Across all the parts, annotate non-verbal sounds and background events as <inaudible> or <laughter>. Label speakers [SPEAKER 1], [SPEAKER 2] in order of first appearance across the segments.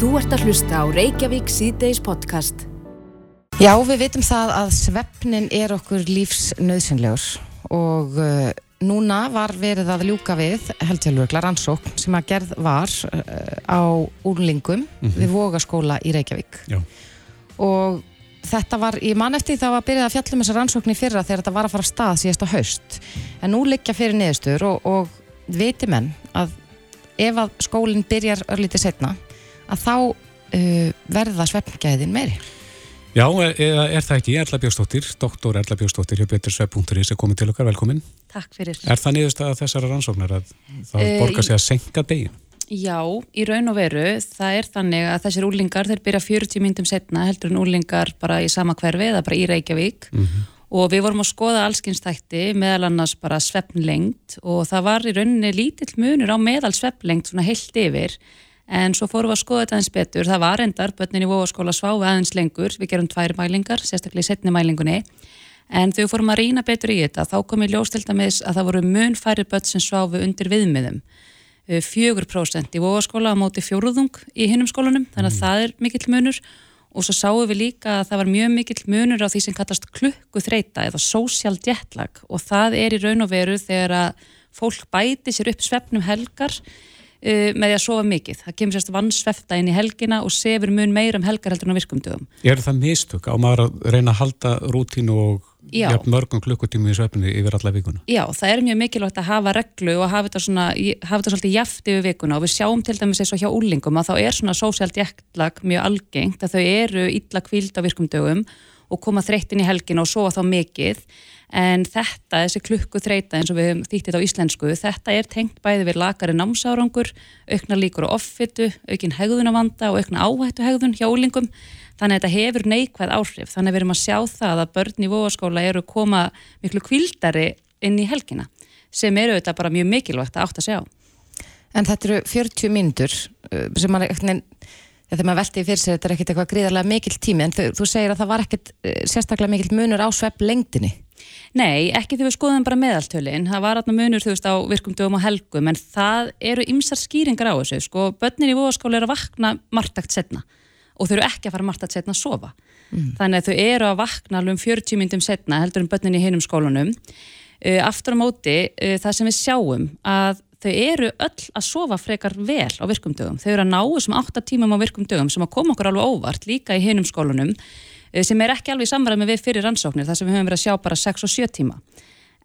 [SPEAKER 1] Þú ert að hlusta á Reykjavík síðdeis podcast.
[SPEAKER 2] Já, við vitum það að svefnin er okkur lífsnöðsynlegur og uh, núna var verið að ljúka við heldjálfurgla rannsókn sem að gerð var uh, á úrlingum við Vogaskóla í Reykjavík
[SPEAKER 3] Já.
[SPEAKER 2] og þetta var, ég man eftir það var byrjað að fjallum þessa rannsókn í fyrra þegar þetta var að fara af stað síðasta haust en nú liggja fyrir niðurstur og, og viti menn að ef að skólinn byrjar örlítið setna að þá uh, verða svefngæðin meiri
[SPEAKER 3] Já, eða er það ekki Erla Bjóstóttir, doktor Erla Bjóstóttir hjá betursvef.is er komin til okkar, velkomin.
[SPEAKER 4] Takk fyrir.
[SPEAKER 3] Er það niðurstaða þessara rannsóknar að það
[SPEAKER 4] Eh,
[SPEAKER 3] borgar sig að senka degin?
[SPEAKER 4] Já, í raun og veru, það er þannig að þessir úlingar, þeir byrja 40 myndum setna heldur en úlingar bara í sama hverfi eða bara í Reykjavík og við vorum að skoða allskynstætti meðal annars bara svefnlengt og það var í rauninni lítill munur á meðal svefnlengt svona heilt yfir en svo fórum við að skoða þetta aðeins betur, það var endar, börnin í Vóaskóla sváfi aðeins lengur, við gerum tvær mælingar, sérstaklega í setni mælingunni. En við fórum að rýna betur í þetta, þá kom í ljós til dæmis að það voru mun færri börn sem sváfu undir viðmiðum. Eh, 4% í vogaskóla á móti fjóruðung í hinnum skólanum, þannig að það er mikill munur. Og svo sáum við líka að það var mjög mikill munur á því sem kallast klukkuþreita eða social jetlag og það er í raun og veru þegar að fólk bæti sér upp svefnum helgar uh, með því að sofa mikið. Það kemur sérst vannsvefta inn í helgina og sefur mun meira um helgar heldur en á virkumdögum.
[SPEAKER 3] Er það mistök á maður að reyna að halda rútínu og
[SPEAKER 4] Já.
[SPEAKER 3] jafn mörgum klukkutími í svefni yfir alla vikuna?
[SPEAKER 4] Já, það er mjög mikilvægt að hafa reglu og hafa þetta, svona, hafa þetta svolítið jaft yfir vikuna og við sjáum til dæmis eins og hjá úlingum að þá er svona sósjalt jektlag mjög algengt að þau eru illa kvíld á virkumdögum og koma þreyttin í helgin og sofa þá mikið. En þetta, þessi klukku þreita eins og við höfum þýttið á íslensku, þetta er tengt bæði við lakari námsárangur, aukna líkur á offitu, aukin hegðunavanda og aukna áhættu hegðun hjá úlingum þannig að þetta hefur neikvæð áhrif. Þannig að við erum að sjá það að börn í vogaskóla eru koma miklu kvildari inn í helgina sem eru þetta bara mjög mikilvægt að átt að sjá
[SPEAKER 2] En þetta eru 40 mínútur uh, sem mann ekkert Ja, þegar maður velti fyrir sér, þetta er ekkert eitthvað gríðarlega mikill tími, en þú, þú segir að það var ekkert uh, sérstaklega mikill munur á svepp lengdinni.
[SPEAKER 4] Nei, ekki þegar við skoðum bara meðaltölin. Það var aðna munur þú veist á virkum dögum og helgum en það eru ymsar skýringar á þessu sko, börnin í vogaskóla eru að vakna margtakt setna og þau eru ekki að fara margtakt setna að sofa. Þannig að þau eru að vakna alveg um 40 myndum setna heldur um börnin í hinum skólanum. Uh, aftur á móti uh, það sem við sjáum að þau eru öll að sofa frekar vel á virkumdögum. Þau eru að ná þessum 8 tímum á virkumdögum sem að koma okkur alveg óvart líka í hinum skólunum eh, sem er ekki alveg í samræmi við fyrir rannsóknir þar sem við höfum verið að sjá bara 6 og 7 tíma.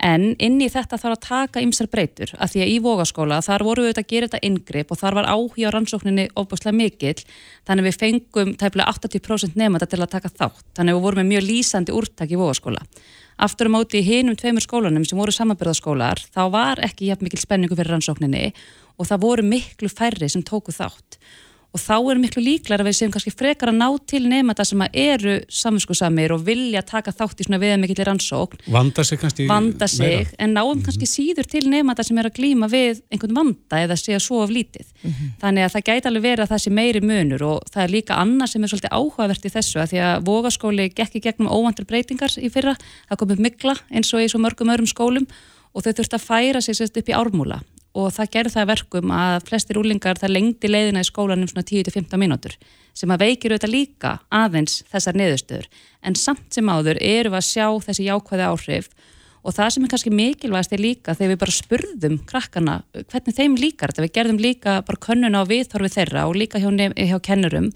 [SPEAKER 4] En inn í þetta þarf að taka ymsar breytur að því að í vogaskóla þar voru við að gera þetta inngrip og þar var áhuga á rannsókninni ofbúslega mikill þannig við fengum tæplega 80% nefnda til að taka þátt þannig við vorum með mjög lýsandi úrtak í vogaskóla. Aftur á móti í hinum tveimur skólanum sem voru samanbyrðaskólar þá var ekki jafn mikil spenningu fyrir rannsókninni og það voru miklu færri sem tóku þátt og þá er miklu líklar að við séum kannski frekar að ná til nefnda sem að eru saminskusamir og vilja taka þátt í svona viðmikillir rannsókn.
[SPEAKER 3] Vanda sig kannski
[SPEAKER 4] vanda sig,
[SPEAKER 3] meira?
[SPEAKER 4] en náum kannski síður til nefnda sem er að glíma við einhvern vanda eða sé að svo af lítið. Þannig að það gæti alveg verið að það sé meiri munur og það er líka annað sem er svolítið áhugavert í þessu að því að vogaskóli gekk í gegnum óvandur breytingar í fyrra, það kom upp mikla eins og í svo mörgum öðrum skólum og þau þurfti að færa sig sérst upp í ármúla og það gerði það að verkum að flestir úlingar það lengdi leiðina í skólanum svona 10-15 mínútur sem að veikir auðvitað líka aðeins þessar neðustöður en samt sem áður eru við að sjá þessi jákvæði áhrif og það sem er kannski mikilvægast er líka þegar við bara spurðum krakkana hvernig þeim líkar þetta, við gerðum líka bara könnuna á viðþorfi þeirra og líka hjá, hjá kennurum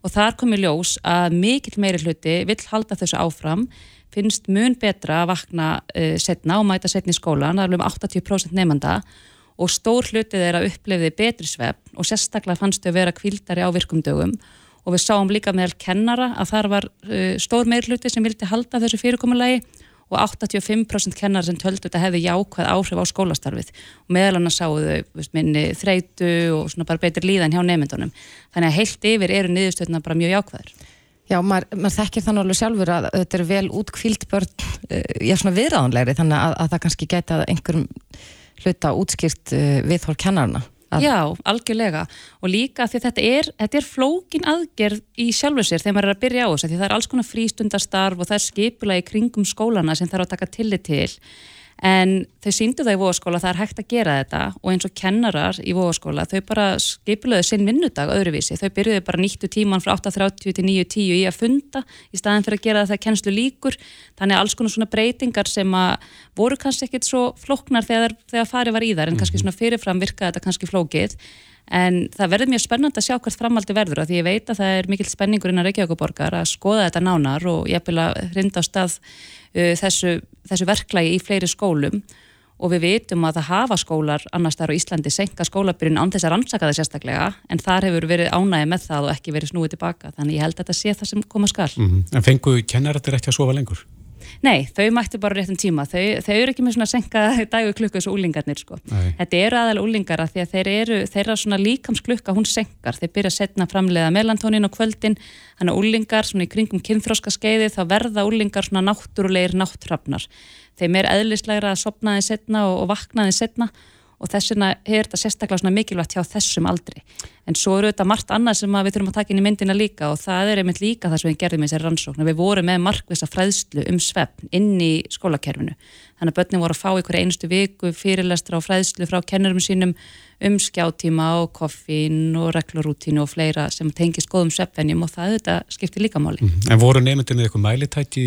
[SPEAKER 4] og þar kom í ljós að mikill meiri hluti vill halda þessu áfram finnst mun betra að vakna uh, setna og mæta setna í skólan, það er um 80% nefnda og stór hluti þeirra upplifði betri svefn og sérstaklega fannst þau vera kvildari á virkum dögum. Og við sáum líka meðal kennara að þar var uh, stór meir hluti sem vildi halda þessu fyrirkomulagi og 85% kennar sem töldu þetta hefði jákvæð áhrif á skólastarfið. Og meðal annars sáu þau minni þreytu og svona bara betri líðan hjá nefndunum þannig að heilt yfir eru niðurstöðuna bara mjög jákvæður
[SPEAKER 2] Já, maður, maður þekkir þannig alveg sjálfur að þetta er vel útkvíld börn, uh, já svona viðráðanlegri, þannig að, að það kannski gæti að einhverjum hluta útskýrt uh, viðhór kennarna. Að,
[SPEAKER 4] Já, algjörlega og líka því þetta er, þetta er flókin aðgerð í sjálfu sér þegar maður er að byrja á þessu því það er alls konar frístundastarf og það er skipula í kringum skólana sem þarf að taka tillit til en þau síndu það í vóaskóla það er hægt að gera þetta og eins og kennarar í vóaskóla þau bara skipluðu sinn vinnudag öðruvísi, þau byrjuðu bara nýttu tíman frá 8.30 til 9.10 í að funda í staðin fyrir að gera það kennslu líkur þannig að alls konar svona breytingar sem að voru kannski ekkit svo flóknar þegar, þegar farið var í þar en kannski mhm. svona fyrirfram virkaði þetta kannski flókið. En það verður mjög spennand að sjá hvert framaldi verður og því ég veit að það er mikill spenningur innan Reykjavíkuborgar að skoða þetta nánar og ég vil að hrinda á stað þessu, þessu verklagi í fleiri skólum og við vitum að það hafa skólar annars þar á Íslandi senka skólabyrjun án þess að rannsaka það sérstaklega en þar hefur verið ánægi með það og ekki verið snúið tilbaka þannig ég held að þetta sé það sem koma skal mm
[SPEAKER 3] -hmm. En fengu kennarættir ekki að sofa lengur?
[SPEAKER 4] Nei, þau mættu bara réttum tíma. Þau, þau eru ekki með svona senka dagu klukku þessu úlingarnir sko. Nei. Þetta eru aðalega úlingar að því að þeir eru, þeirra svona líkamsklukka, hún senkar. Þeir byrja að setna framleiða melantónin á kvöldin, þannig að úlingar svona í kringum kynþróska skeiði þá verða úlingar svona náttúrulegir náttrafnar. Þeim er eðlislegra að sopnaði setna og, og vaknaði setna og þess vegna er þetta sérstaklega mikilvægt hjá þessum aldri. En svo eru þetta margt annað sem við þurfum að taka inn í myndina líka og það er einmitt líka það sem við gerðum í þessari rannsókn. Við vorum með markvisa fræðslu um svefn inn í skólakerfinu. Þannig að börnum voru að fá einhverja einustu viku fyrirlestra og fræðslu frá kennurum sínum um skjáttíma og koffín og reglurútínu og fleira sem tengis góðum svefnvenjum og það skiptir líka máli.
[SPEAKER 3] Mhm. En voru nefndinni eitthvað mælitæki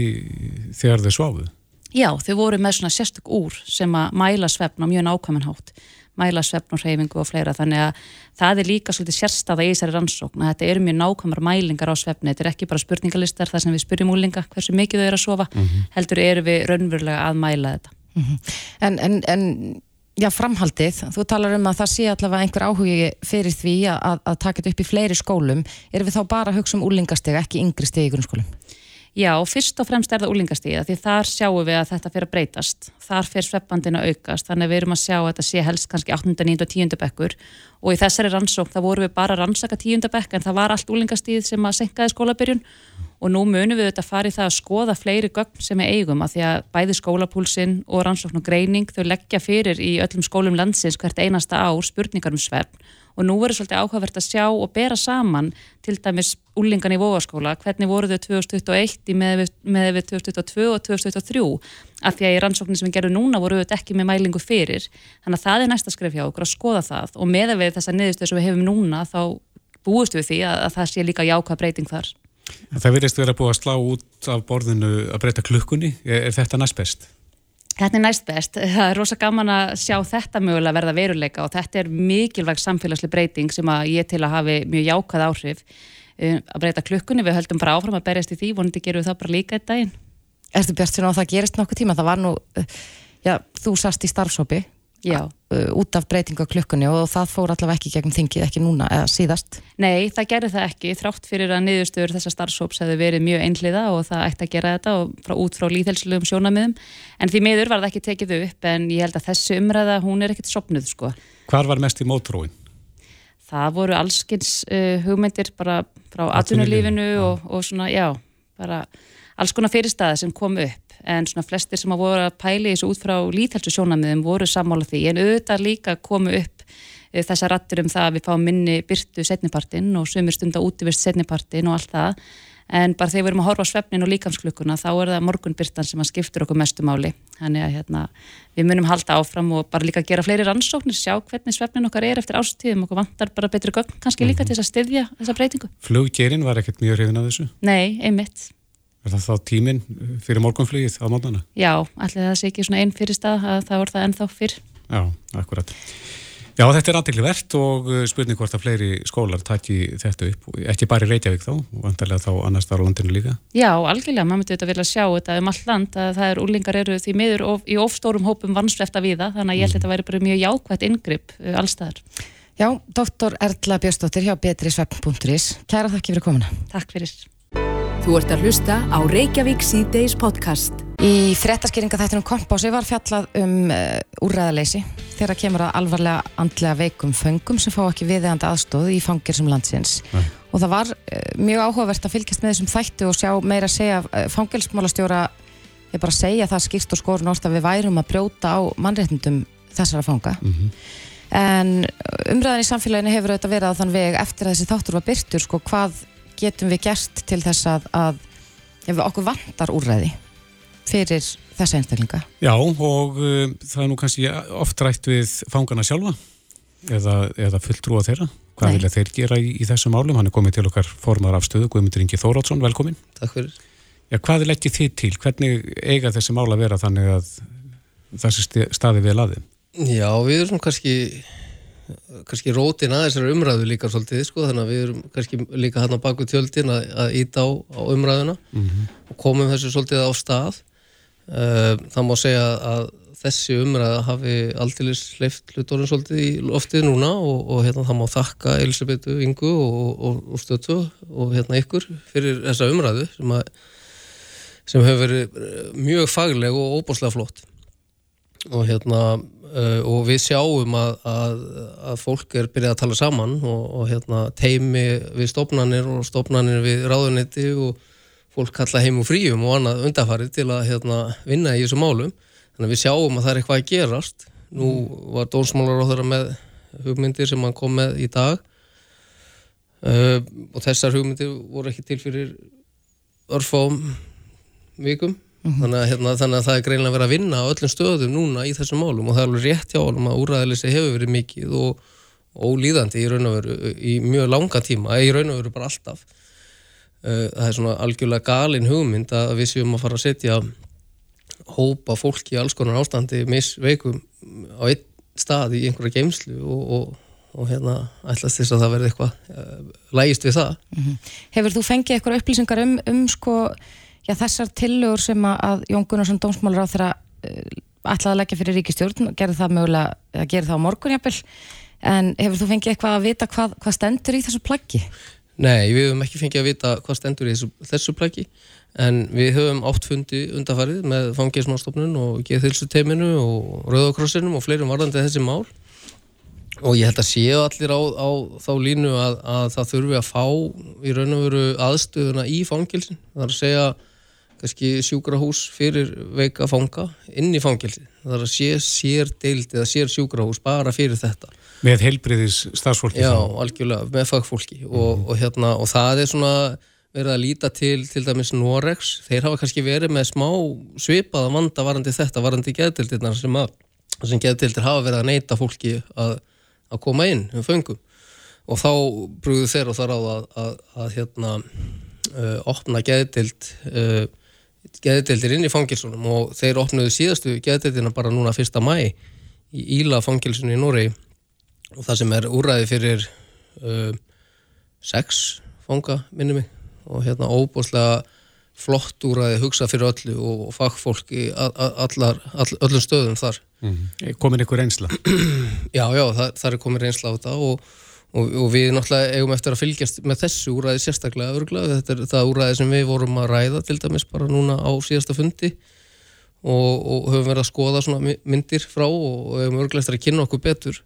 [SPEAKER 3] þegar þau sváfuð?
[SPEAKER 4] Já, þau voru með svona sérstök úr sem að mæla svefn á mjög nákvæmanhátt mæla svefn og hreyfingu og fleira þannig að það er líka svolítið sérstaða í þessari rannsókn að þetta eru mjög nákvæmar mælingar á svefni, þetta er ekki bara spurningalistar þar sem við spyrjum úlinga hversu mikið þau eru að sofa mm -hmm. heldur eru við raunverulega að mæla þetta mm -hmm.
[SPEAKER 2] En, en, en já, framhaldið, þú talar um að það sé allavega einhver áhugi fyrir því að, að taka þetta upp í fleiri skólum, er við þá bara að hugsa um úlingasteg, ekki yngri steg í grunnskólum?
[SPEAKER 4] Já, fyrst og fremst er það úlingastíða því þar sjáum við að þetta fyrir að breytast þar fyrir sveppandina aukast þannig að við erum að sjá að þetta sé helst kannski 8. 9. og 10. bekkur og í þessari rannsókn það voru við bara að rannsaka 10. bekk en það var allt úlingastíð sem að senkaði skólabyrjun og nú munum við þetta farið það að skoða fleiri gögn sem við eigum að því að bæði skólapúlsinn og rannsókn og greining þau leggja fyrir í öllum skólum landsins hvert einasta ár spurningar um svepp og nú verður svolítið áhugavert að sjá og bera saman til dæmis úlingan í vóaskóla, hvernig voru þau 2021 með, með við 2022 og 2023 af því að í rannsóknin sem við gerum núna voru við ekki með mælingu fyrir. Þannig að það er næsta skref hjá okkur að skoða það. Og með við þessa niðurstöð sem við hefum núna þá búist við því að, að það sé líka jáka breyting þar.
[SPEAKER 3] Það verðist vera búið að slá út af borðinu að breyta klukkunni, er, er þetta næst best?
[SPEAKER 4] Þetta er næst best. Það er rosa gaman að sjá þetta mögulega verða veruleika og þetta er mikilvæg samfélagsleg breyting sem að ég til að hafi mjög jákað áhrif um, að breyta klukkunni. Við höldum bara áfram að berjast í því, vonandi gerum við það bara líka eitt daginn.
[SPEAKER 2] Erstu Björn, að það gerist nokkuð tíma? Það var nú, já, þú sast í starfsópi
[SPEAKER 4] Já.
[SPEAKER 2] út af breytinga klukkunni og það fór allavega ekki gegnum þingið, ekki núna eða síðast?
[SPEAKER 4] Nei, það gerði það ekki þrátt fyrir að niðurstöður þessar starfsóps hefði verið mjög einhliða og það ætti að gera þetta og frá, út frá líðhelsulegum sjónamiðum en því miður var það ekki tekið upp en ég held að þessu umræða, hún er ekkert sopnuð sko.
[SPEAKER 3] Hvar var mest í mótróin?
[SPEAKER 4] Það voru allskins uh, hugmyndir bara frá atvinnulífinu og, og svona, já, bara alls konar fyrirstaði sem kom upp en svona flestir sem að voru að pæli þessu út frá líthelsu sjónamiðum voru sammála því. En auðvitað líka komu upp eh, þessa rattir um það að við fáum minni byrtu setnipartin og sömur stunda útivist setnipartin og allt það. En bara þegar við erum að horfa á svefnin og líkamsklukkuna þá er það morgunbyrtan sem að skiptur okkur mestu máli. Þannig að hérna, við munum halda áfram og bara líka gera fleiri rannsóknir sjá hvernig svefnin okkar er eftir ástíðum okkur vantar bara betri gögn kannski líka mm -hmm. til þess að styðja þessa breytingu.
[SPEAKER 3] Fluggerinn var ekkert mjög hrifin af þessu?
[SPEAKER 4] Nei, einmitt
[SPEAKER 3] Er það þá tíminn fyrir morgunflugið á mótana?
[SPEAKER 4] Já, allir það sé ekki svona einn fyrir stað að það voru það ennþá fyrr.
[SPEAKER 3] Já, akkurat. Já, þetta er aðdegli verðt og uh, spurning hvort að fleiri skólar takki þetta upp, ekki bara í Reykjavík þá, vantarlega þá annars þar á landinu líka.
[SPEAKER 4] Já, algjörlega, maður myndi þetta vilja sjá þetta um all land að það er úrlingar eru því miður of, í ofstórum hópum vannsvefta við það, þannig að ég held að þetta væri bara mjög jákvægt yngripp uh, allstaðar.
[SPEAKER 2] Já, doktor Erla Björnsdóttir hjá betrisvefn.is. Kæra þakki fyrir komuna.
[SPEAKER 4] Takk fyrir.
[SPEAKER 1] Þú ert að hlusta á Reykjavík C-Days podcast.
[SPEAKER 2] Í frettaskýringa þættinum kompási var fjallað um uh, úrræðaleysi þegar kemur að alvarlega andlega veikum föngum sem fá ekki viðeigandi aðstóð í fangir sem landsins. Nei. Og það var uh, mjög áhugavert að fylgjast með þessum þættu og sjá meira að segja uh, fangilsmálastjóra ég bara segja það skýrst og skorun orst að við værum að brjóta á mannreitndum þessara fanga. Mm -hmm. En umræðan í samfélaginu hefur auðvitað verið á þann veg eftir að þessi þáttur var byrtur sko hvað getum við gert til þess að, að ef okkur vantar úrræði fyrir þessa einstaklinga.
[SPEAKER 3] Já, og uh, það er nú kannski oft rætt við fangana sjálfa eða, eða fulltrúa þeirra. Hvað
[SPEAKER 2] Nei.
[SPEAKER 3] vilja þeir gera í, í þessum málum? Hann er komið til okkar formar af stöðu, Guðmundur Ingi Þórátsson, velkomin.
[SPEAKER 5] Takk fyrir.
[SPEAKER 3] Já, hvað leggjið þið til? Hvernig eiga þessi mál að vera þannig að þessi sti- staði vel aðeim?
[SPEAKER 5] Já, við erum kannski kannski rótin að þessari umræðu líka svolítið, sko, þannig að við erum kannski líka hann á baku tjöldin að, að íta á, á umræðuna og komum þessu svolítið á stað. Uh, það má segja að þessi umræða hafi aldrei sleift hlutorinn svolítið í loftið núna og, og hérna það má þakka Elisabetu Ingu og, og, og stötu og hérna ykkur fyrir þessa umræðu sem, að, sem hefur verið mjög fagleg og óbúslega flott. Og hérna uh, og við sjáum að, að, að fólk er byrjað að tala saman og, og hérna teimi við stofnanir og stofnanir við ráðunetti og fólk kalla heim og fríum og annað undarfarið til að hérna, vinna í þessu málum. Þannig að við sjáum að það er eitthvað að gerast. Nú var dónsmálar á þeirra með hugmyndir sem hann kom með í dag. Uh, og þessar hugmyndir voru ekki til fyrir örfám vikum þannig, að, hérna, þannig að það er greinlega verið að vinna á öllum stöðum núna í þessum málum og það er alveg rétt hjá honum að úræðilisi hefur verið mikið og ólíðandi í raun og veru í mjög langa tíma, í raun og veru bara alltaf. Uh, það er svona algjörlega galin hugmynd að við séum að fara að setja hópa fólki í alls konar ástandi misveikum á einn stað í einhverja geimslu og, og, og hérna ætlast þess að það verði eitthvað uh, lægist við það.
[SPEAKER 2] Hefur þú fengið eitthvað upplýsingar um, um sko, já, þessar tillögur sem að- að Jón Gunnarsson dómsmálur á þeirra uh, ætlaði að leggja fyrir ríkistjórn og gerði það mögulega, eða gerði það á morgun jafnvel, en hefur þú fengið eitthvað að vita hvað, hvað stendur í þessu plaggi?
[SPEAKER 5] Nei, við höfum ekki fengið að vita hvað stendur í þessu, þessu plaki en við höfum átt fundi undarfarið með fangismálstofnun og geðhilsu teiminu og rauðakrossinum og fleirum varðandi þessi mál. Og ég held að séu allir á, á þá línu að, að það þurfi að fá í raun og veru aðstöðuna í fangilsin það er að segja kannski sjúkrahús fyrir veika fanga inn í fangilsi það er að sé sér deild eða sér sjúkrahús bara fyrir þetta.
[SPEAKER 3] Með heilbriðis starfsfólki
[SPEAKER 5] Já,
[SPEAKER 3] þá?
[SPEAKER 5] algjörlega, með fagfólki. Og, og, hérna, og það er svona verið að líta til til dæmis Norex þeir hafa kannski verið með smá svipaða vanda varandi þetta, varandi geðdildirnar sem, sem geðdildir hafa verið að neyta fólki að, að koma inn um föngum. Og þá brúðu þeir og þar á að, að, að hérna, uh, opna geðdild uh, geðdildir inn í fangilsunum og þeir opnuðu síðastu geðdildina bara núna 1. mæ í Íla fangilsunu í Noregi og það sem er úræði fyrir uh, sex fanga minni mig og hérna óbúslega flott úræði hugsa fyrir öllu og fagfólk í allar, all, öllum stöðum þar
[SPEAKER 3] Mm. Komin ykkur einsla? <clears throat>
[SPEAKER 5] já, já, það, það er komið reynsla á þetta og, og, og við náttúrulega eigum eftir að fylgjast með þessu úræði sérstaklega örgulega, þetta er það úræði sem við vorum að ræða til dæmis bara núna á síðasta fundi. Og, og höfum verið að skoða svona my- myndir frá og, höfum örgulega eftir að kynna okkur betur.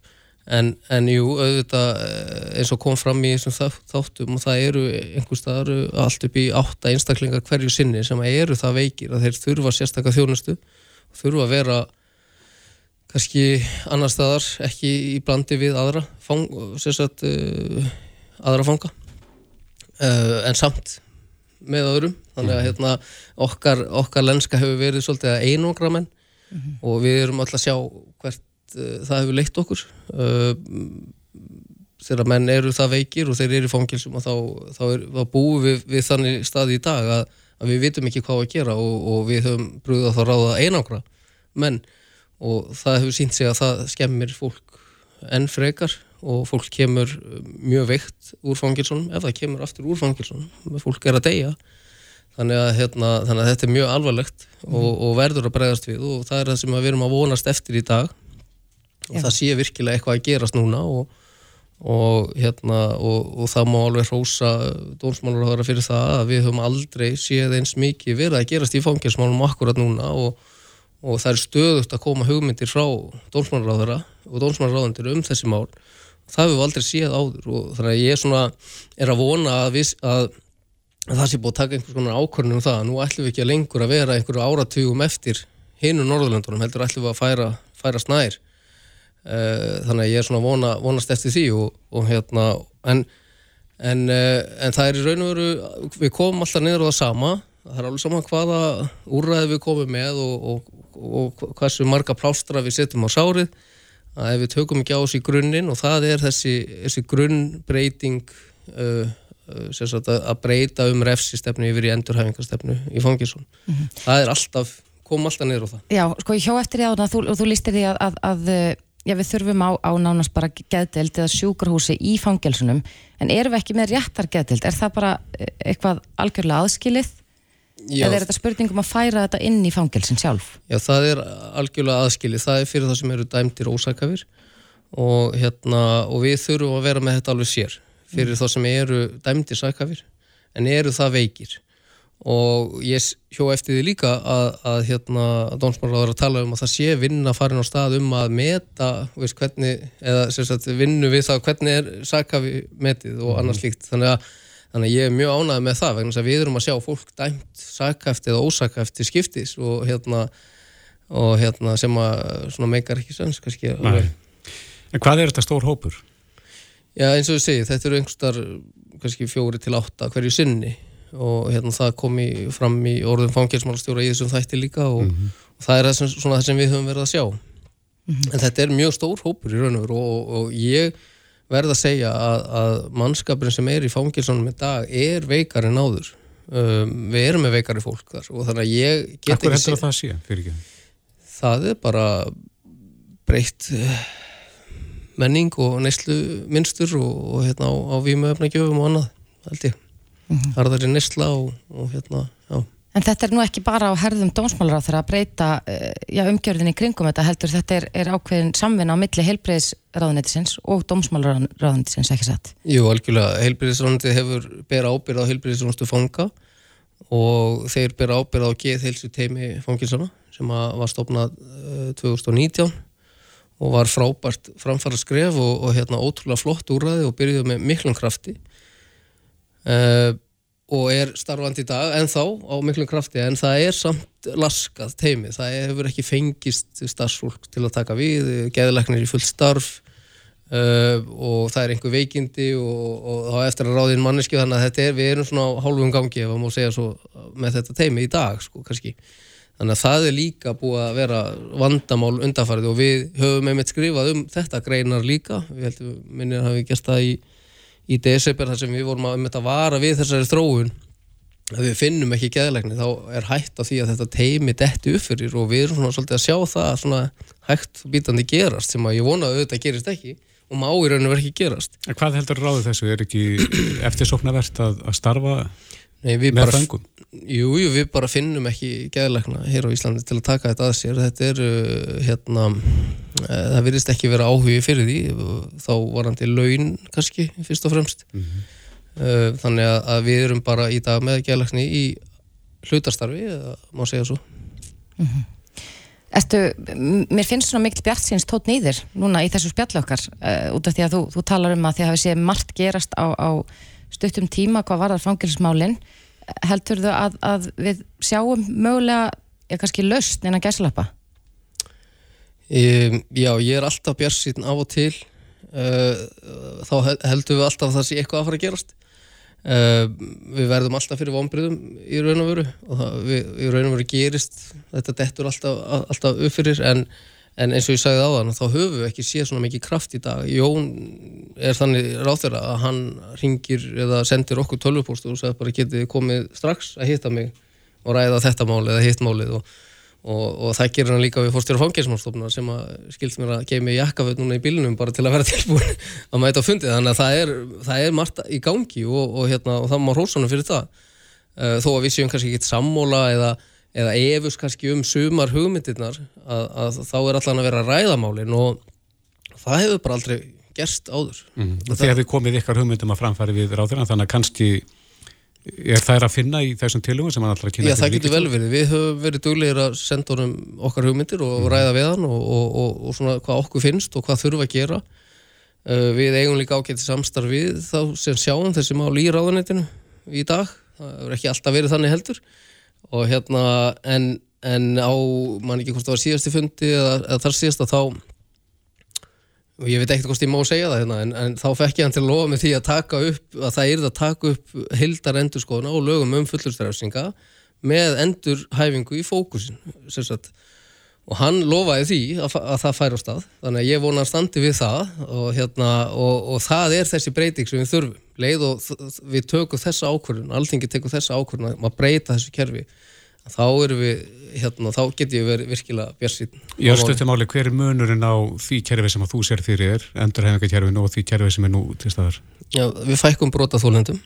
[SPEAKER 5] En, en jú, auðvitað eh, eins og kom fram í þessum þá- þáttum og það eru einhvers staðar allt upp í átta einstaklingar hverju sinni sem eru það veikir að þeir þurfa sérstaklega þjónustu þurfa að vera kannski annar staðar ekki í blandi við aðra fang, sagt, uh, aðra fanga. Uh, en samt með öðrum. Þannig að hérna, okkar, okkar lenska hefur verið svolítið að einangra menn. Og við erum alltaf að sjá hvert uh, það hefur leitt okkur. Þegar menn eru það veikir og þeir eru í fangilsum og þá, þá, er, þá búum við, við þannig staði í dag að, að við vitum ekki hvað að gera og, og við höfum brúðið að þá ráða einangra menn og það hefur sínt sig að það skemmir fólk enn frekar og fólk kemur mjög veikt úr fangilsunum ef það kemur aftur úr fangilsunum fólk er að deyja. Þannig að, hérna, þannig að þetta er mjög alvarlegt og, og verður að bregðast við og það er það sem við erum að vonast eftir í dag. Og
[SPEAKER 2] Já.
[SPEAKER 5] það sé virkilega eitthvað að gerast núna og, og, hérna, og, og það má alveg hrósa dónsmálur fyrir það að við höfum aldrei séð eins mikið verið að gerast í fangilsmálum akkurat núna og og það er stöðugt að koma hugmyndir frá dómsmálaráðara og dómsmálaráðandir um þessi mál. Það hefur við aldrei séð áður og þannig að ég er svona er að vona að, við, að, að það sé búið að taka einhvers konar ákvörnum um það. Nú ætlum við ekki að lengur að vera einhverju áratugum eftir hinu Norðurlöndunum heldur ætlum við að færa, færa snær. Uh, þannig að ég er svona vona, vonast eftir því og, og hérna en En, uh, en það er í raun og veru, við komum alltaf niður á það sama það er alveg saman hvaða úrræði við komum með og, og, og hversu marga plástra við setjum á sárið. Að ef við tökum ekki á þessi grunninn og það er þessi, þessi grunnbreyting uh, uh, sagt að breyta um refsistefnu yfir í endurhæfingarstefnu í fangilsson það er alltaf, kom alltaf niður á það.
[SPEAKER 2] Já, sko ég hjó eftir því að þú, þú lístir því að, að, að já, við þurfum á, á nánast bara geðdeild eða sjúkrahúsi í fangelsunum. En erum við ekki með réttar geðdeild er það bara uh, eitthvað algjörlega aðskilið eða er þetta spurningum að færa þetta inn í fangelsin sjálf?
[SPEAKER 5] Já, það er algjörlega aðskilið, það er fyrir það sem eru dæmdir ósakafir og, hérna, og við þurfum að vera með þetta alveg sér fyrir mm. það sem eru dæmdir sakafir en eru það veikir. Og ég hjó eftir því líka að, að hérna, dómsmálaður að tala um að það sé vinna farin á stað um að meta veist, hvernig, eða sagt, vinnu við það hvernig er sakafi metið og annars slíkt. Þannig að Þannig að ég er mjög ánægð með það vegna þess að við erum að sjá fólk dæmt sakæft eða ósakæft til skiptis og hérna, og hérna sem að svona meikar ekki sens kannski.
[SPEAKER 3] En hvað er þetta stór hópur?
[SPEAKER 5] Já eins og við segið, þetta eru einhverstar kannski fjóri til átta hverju sinni og hérna það kom í, fram í orðum fangelsmálastjóra í þessum þætti líka og, og það er það sem, svona það sem við höfum verið að sjá. En þetta er mjög stór hópur í raun og veru og, og ég verð að segja að, að mannskapurinn sem er í fangilsunum í dag er veikar en áður. Um, við erum með veikari fólk þar og þannig að ég get
[SPEAKER 3] Akkur
[SPEAKER 5] ekki
[SPEAKER 3] að það sé
[SPEAKER 5] það er bara breytt eh, menning og neyslu minnstur og, og hérna á, á vímuefnagjöfum og annað held ég
[SPEAKER 2] Mhm.
[SPEAKER 5] harðari neysla og, og hérna.
[SPEAKER 2] En þetta er nú ekki bara á herðum dómsmálar að breyta uh, já, umgjörðin í kringum þetta heldur þetta er, er ákveðin samvinna á milli heilbreyðisráðunetisins og dómsmálaráðunetisins ekki satt.
[SPEAKER 5] Jú, algjörlega, heilbyrðisrónandi hefur bera ábyrð á heilbyrðisrónstu fanga og þeir bera ábyrð á geðheilsu teimi fangilsana sem var stopnað uh, 2019 og var frábært framfara skref og, og hérna ótrúlega flott úrræði og byrjuði með miklum krafti uh, og er starfandi í dag en þá á miklum krafti en það er samt laskað teimi það hefur ekki fengist starfsfólk til að taka við, geðlæknir í fullt starf uh, og það er einhver veikindi og, þá eftir að ráðin manneski þannig að þetta er, við erum svona á hálfum gangi ef maður má segja svo með þetta teimi í dag sko kannski. Þannig að það er líka búið að vera vandamál undanfarið og við höfum einmitt skrifað um þetta greinar líka. Við heldum minnir að við gert það í, í desember þar sem við vorum að, að vara við þessari þróun ef við finnum ekki geðlegni þá er hægt á því að þetta teimi detti upp fyrir og við erum svona svolítið að sjá það svona hægt og bítandi gerast sem að ég vona að auðvitað gerist ekki og má í rauninu verið ekki gerast
[SPEAKER 3] hvað heldur ráðu þessu? Er ekki <clears throat> eftirsóknarvert að, að starfa
[SPEAKER 5] Nei, við
[SPEAKER 3] með
[SPEAKER 5] bara,
[SPEAKER 3] fengum?
[SPEAKER 5] jú, jú, við bara finnum ekki geðlegna hér á Íslandi til að taka þetta að sér. Þetta er uh, hérna uh, það virðist ekki vera áhugi fyrir því. Þá varandi laun kannski fyrst og fremst. Uh, þannig að, að við erum bara í dag með geðlegni í hlutastarfi, eða má segja svo.
[SPEAKER 2] Ertu, m- mér finnst svona mikil bjart síns tótt nýðir núna í þessu spjalli okkar uh, út af því að þú, þú talar um að því að hafi séð margt gerast á, á stuttum tíma hvað varðar fangilsmálin heldur þau að, að við sjáum mögulega, ég kannski laust innan gæslappa?
[SPEAKER 5] Um, já, ég er alltaf bjarsýtn af og til uh, þá hel- heldum við alltaf að það sé eitthvað að fara að gerast uh, við verðum alltaf fyrir vonbriðum í raun og veru og það, við, í raun og veru gerist þetta dettur alltaf, alltaf upp fyrir en, en eins og ég sagði á þann þá höfum við ekki séð svona mikið kraft í dag. Jón er þannig ráþur að hann ringir eða sendir okkur tölvupóstu og sagði bara getið komið strax að hitta mig og ræða þetta mál eða hitt málið? Og og, og það gerir hann líka við fórstjóra fangelsmálstofna sem að skilst mér að geimi jakkaföld núna í bílunum bara til að vera <laughs> tilbúin að mæta á fundið þannig að það er, það er margt í gangi og, og, hérna, það má hrósanum fyrir það. Uh, þó að við séum kannski ekki sammóla eða, eða efus kannski um sumar hugmyndirnar að, að þá er allan að vera ræðamálin og það hefur bara aldrei gerst áður
[SPEAKER 3] Mm. Og þið komið ykkar hugmyndum að framfæri við ráðina þannig að kannski er þær að finna í þessum tilugum sem hann allra kynna
[SPEAKER 5] Já, það getur vel verið. Við höfum verið duglegir að senda honum okkar hugmyndir og ræða við hann og, og, og, og svona hvað okkur finnst og hvað þurfa að gera. Uh, við eigum líka ágæti samstarf við þá sem sjáum þessi mál í ráðanetinu í dag. Það hefur ekki alltaf verið þannig heldur. Og hérna, en, en á, mann ekki hvort það var síðasti fundi eða, eða þar síðasta þá og ég veit ekkert hvort ég má segja það hérna, en, en þá fekk ég hann til að lofa með því að taka upp að það er að taka upp hildar endurskoðuna og lögum um fullurstrefsinga með endurhæfingu í fókusin sagt, og hann lofaði því að, að það færi á stað þannig að ég vona að standi við það og, hérna, og, og það er þessi breyting sem við þurfum leið og við tökum þessa ákvörðun alþingi tekum þessa ákvörðun að breyta þessu kerfi þá erum við, hérna, þá getum við verið virkilega björnsýn.
[SPEAKER 3] Ég eftir máli, hver er munurinn á því kerfi sem að þú sér fyrir þér, endurhæfingarkerfinu og því kerfi sem er nú til staðar?
[SPEAKER 5] Já, við fækkum brota þólendum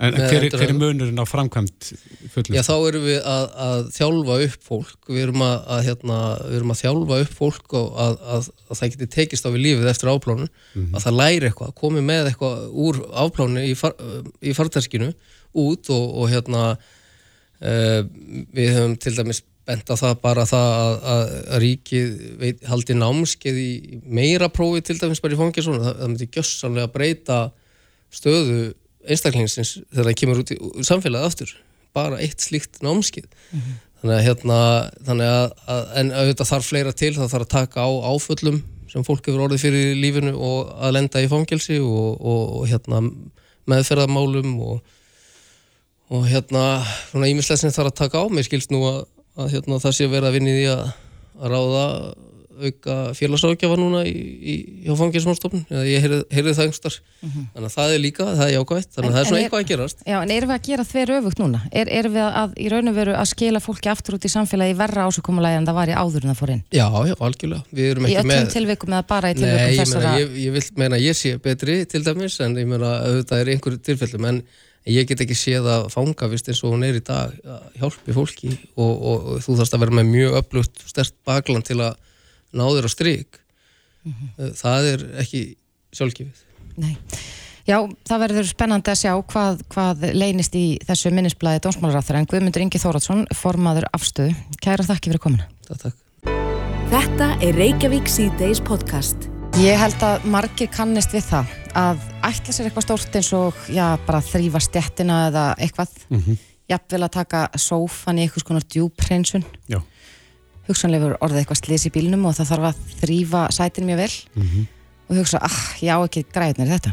[SPEAKER 3] En hver, hver er munurinn á framkvæmt fullist?
[SPEAKER 5] Já, þá erum við að, að þjálfa upp fólk, við erum að, að, hérna, við erum að þjálfa upp fólk og að það geti tekist á við lífið eftir áplánu, mm -hmm. að það læri eitthvað, komi með eitthvað úr áplánu í, far, í fartærskinu út og, og hérna uh, við höfum til dæmis bent á það bara það að ríkið veit, haldi námskeið í meira prófi til dæmis bara í fangisónu, það, það myndi gjössanlega breyta stöðu einstaklingsins þegar það kemur út í samfélagið aftur. Bara eitt slíkt námskið mm -hmm. þannig að hérna þannig að, að, en auðvitað þarf fleira til. Það þarf að taka á áföllum sem fólk hefur orðið fyrir lífinu og að lenda í fangelsi og, og, og hérna meðferðamálum og, og hérna svona ímislega sem þarf að taka á. Mér skilst nú að, að hérna, það sé verið að vinni því að ráða auka félagsákjafa núna í, í, hjá fanginsmálstofnun eða ég heyrði það einhverstar mm -hmm. þannig að það er líka, það er jákvæmt þannig að það er svona eitthvað að gerast
[SPEAKER 2] Já, en erum við að gera þver öfugt núna? Er, erum við að í raun og veru að skila fólki aftur út í samfélagi verra ásökumulega en það var í áður en það fór inn?
[SPEAKER 5] Já, já, algjörlega Í
[SPEAKER 2] öllum tilvikum eða bara í tilvikum
[SPEAKER 5] Nei,
[SPEAKER 2] þessara?
[SPEAKER 5] Nei, ég, ég vil meina að ég sé betri til dæmis en ég meina að það er einhverju tilfellum en ég get ekki séð að fanga vist eins og hún er í dag hjálpi fólki og, og, og þú þarfst að vera með mjög öflugt stert bakland til að náður á stryk mm -hmm. það er ekki sjálfgefið
[SPEAKER 2] Nei. Já, það verður spennandi að sjá hvað, hvað leynist í þessu minnisblæði dónsmálaráþur en Guðmundur Ingi Þóratsson formaður afstöðu. Kæra þakki fyrir komuna
[SPEAKER 5] Takk, takk
[SPEAKER 1] Þetta er Reykjavík C-Days podcast
[SPEAKER 2] Ég held að margir kannist við það að ætla sér eitthvað stórt eins og já, bara þrýfa stjettina eða eitthvað mm -hmm. jafnvel að taka sófan í eitthvað skonar djúpreinsun
[SPEAKER 3] Já
[SPEAKER 2] hugsanlegur orðið eitthvað slis í bílnum og það þarf að þrýfa sætin mjög vel mm -hmm. og hugsa, ah, já ekki græðnir þetta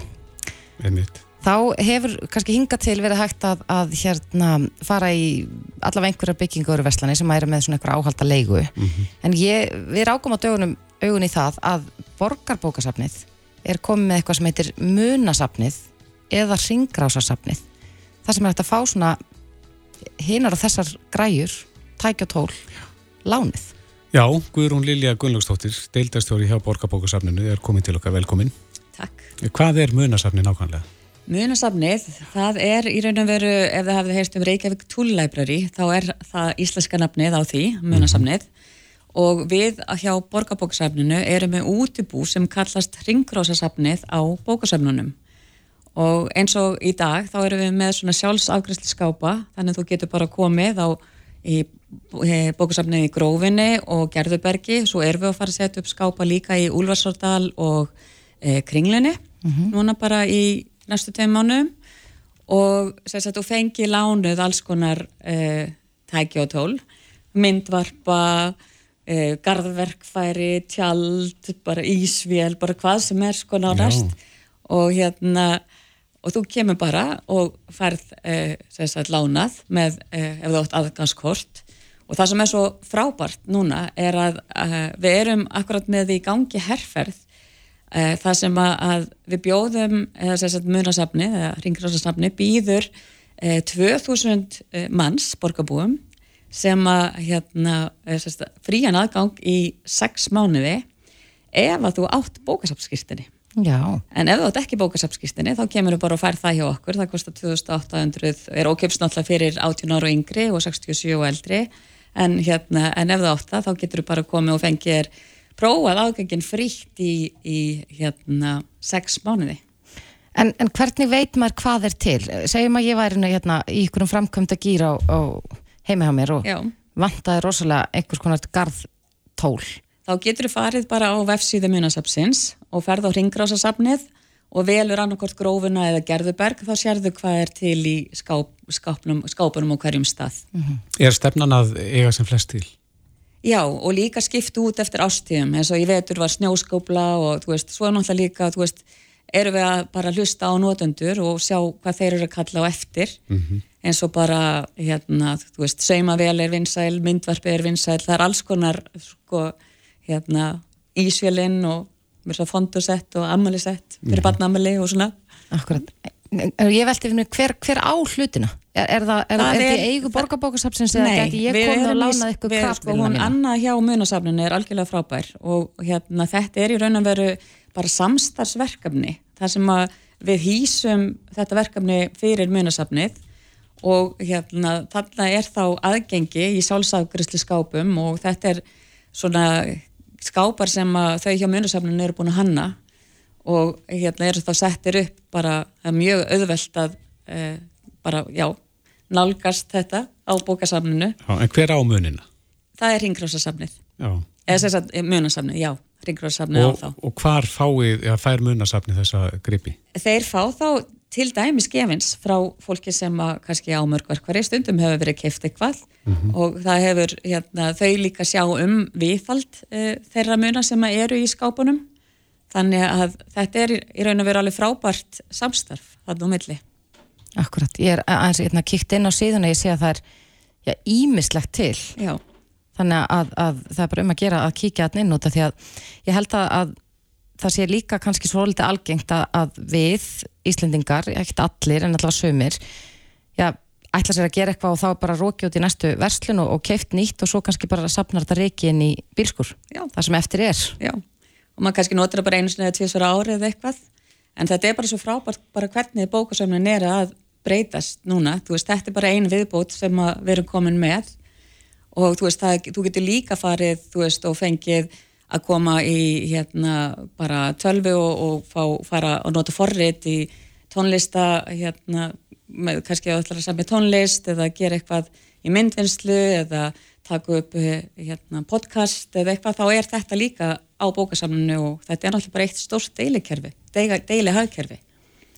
[SPEAKER 3] Einmitt.
[SPEAKER 2] þá hefur kannski hinga til verið hægt að, að hérna fara í allavega einhverja byggingur vestlani sem æru með svona einhverja áhalda leigu mm -hmm. en ég, við rákum á dögunum augun í það að borgarbókasafnið er komið með eitthvað sem heitir munasafnið eða ringrásasafnið það sem er hægt að fá svona hinnar og þessar græjur tækja tól lánið.
[SPEAKER 3] Já, Guðrún Lilja Gunnlaugstóttir, deildastjóri hjá Borgarbókusafninu, er komin til okkar velkomin.
[SPEAKER 6] Takk.
[SPEAKER 3] Hvað er munasafnið nákvæmlega?
[SPEAKER 6] Munasafnið, það er í raun og veru, ef það hefði heyrst um Reykjavík Tool Library, þá er það íslenska nafnið á því, munasafnið. Mm -hmm. Og við hjá Borgarbókusafninu erum við útibú sem kallast Ringrósasafnið á bókusafnunum. Og eins og í dag, þá erum við með svona sjálfsafgræsli skápa, þannig að þú getur bara komið á í bókusafnið í Grófinni og Gerðubergi, svo erum við að fara að setja upp skápa líka í Úlfarsordal og e, Kringlinni mm -hmm. núna bara í næstu tveim mánum og þú fengi lánuð alls konar e, tæki og tól. Myndvarpa e, garðverkfæri, tjald bara ísvél, bara hvað sem er sko nárast og hérna og þú kemur bara og færð eh, sagt, lánað með, eh, ef þú átt aðganskort og það sem er svo frábært núna er að eh, við erum akkurat með í gangi herrferð eh, það sem að, að við bjóðum eða munasafni, eða ringráðsafni býður 2000 eh, eh, manns borgarbúum sem að hérna, frían aðgang í 6 mánuði ef að þú átt bókasafnskýrstinni
[SPEAKER 2] Já.
[SPEAKER 6] En ef þú átt ekki bókasafnskýstinni þá kemur þú bara og fær það hjá okkur, það kostar 2800, er ókjöfst náttúrulega fyrir 18 ára og yngri og 67 og eldri en, hérna, en ef þú átt það þá getur þú bara komið og fengið prófað ágengin frítt í, í hérna 6 mánuði.
[SPEAKER 2] En, en hvernig veit maður hvað er til? Segjum að ég væri hérna, í ykkurum framkvæmda gýra á, á heima hjá mér og vantaði rosalega einhvers konar garðtól
[SPEAKER 6] þá getur þú farið bara á vefsíðu munasapsins og ferð á ringrásasapnið og velur annarkort grófuna eða gerðuberg þá sérðu hvað er til í skáp, skápnum, skápunum og hverjum stað.
[SPEAKER 3] Mm -hmm. Er stefnan að eiga sem flest til?
[SPEAKER 6] Já, og líka skipt út eftir ástíðum, eins og ég vetur var snjóskópla og þú veist, svo náttúrulega líka, þú veist, erum við að bara hlusta á notendur og sjá hvað þeir eru að kalla á eftir eins og bara hérna, þú veist, saumavél er vinsæl myndvarpi er vinsæl, það er alls konar sko, hérna ísvélinn og mér svo fondusett og ammælisett fyrir mm barnamæli og svona
[SPEAKER 2] Akkurat. Ég velti fyrir mér hver, hver á hlutina? Er, er það, er,
[SPEAKER 6] Það
[SPEAKER 2] er eigu borgarbókasafsins eða geti ég komið og lánað ykkur
[SPEAKER 6] sko,
[SPEAKER 2] kraftvilna
[SPEAKER 6] hún
[SPEAKER 2] mína?
[SPEAKER 6] Anna hjá munasafninu er algjörlega frábær og hérna, þetta er í raun og veru bara samstarfsverkefni þar sem að við hýsum þetta verkefni fyrir munasafnið og hérna, þarna er þá aðgengi í sálsafgrislu skápum og þetta er svona skápar sem að þau hjá munasafninu eru búin að hanna og hérna eru þá settir upp bara, það mjög auðvelt að e, bara, já, nálgast þetta á bókasafninu
[SPEAKER 3] Já, en hver á munina?
[SPEAKER 6] það er ringráðsasafnið
[SPEAKER 3] Já.
[SPEAKER 6] eða sem sagt munasafnið, já, ringráðsasafnið á þá
[SPEAKER 3] og hvar fáið, ja, fær munasafni þessa gripi?
[SPEAKER 6] þeir fá þá til dæmis gefins frá fólki sem að kannski á mörgverkvari stundum hefur verið keift eitthvað og það hefur hérna, þau líka sjá um viðfald e, þeirra muna sem að eru í skápunum. Þannig að þetta er í, raun og veru alveg frábært samstarf þarna á milli.
[SPEAKER 2] Akkurat, ég er aðeins hérna, kíkt inn á síðuna ég sé að það er já, ímislegt til.
[SPEAKER 6] Já,
[SPEAKER 2] þannig að, að það er bara um að gera að kíkja hann inn út af því að ég held að, að það sé líka kannski svolítið algengt að, að við Íslendingar, ekkert allir en allavega sömur já, ætla sér að gera eitthvað og þá bara róki út í næstu verslun og, og keift nýtt og svo kannski bara sapnar þetta reiki inn í bílskur
[SPEAKER 6] Já.
[SPEAKER 2] það sem eftir er.
[SPEAKER 6] Já. Og maður kannski notur það bara einu sinni eða tvisvara árið eða eitthvað. En þetta er bara svo frábært bara hvernig bókasöfnin er að breytast núna, þú veist, þetta er bara ein viðbót sem við erum komin með. Og þú veist, það, þú getur líka farið þú veist, og fengið að koma í hérna bara tölvu og, og fá, fara og nota forrit í tónlista hérna, með, kannski að að samja tónlist eða gera eitthvað í myndvinnslu eða taka upp eh, hérna, podcast eða eitthvað, þá er þetta líka á bókasamninu og þetta er náttúrulega bara eitt stórt deilikerfi, deili, deili hagkerfi.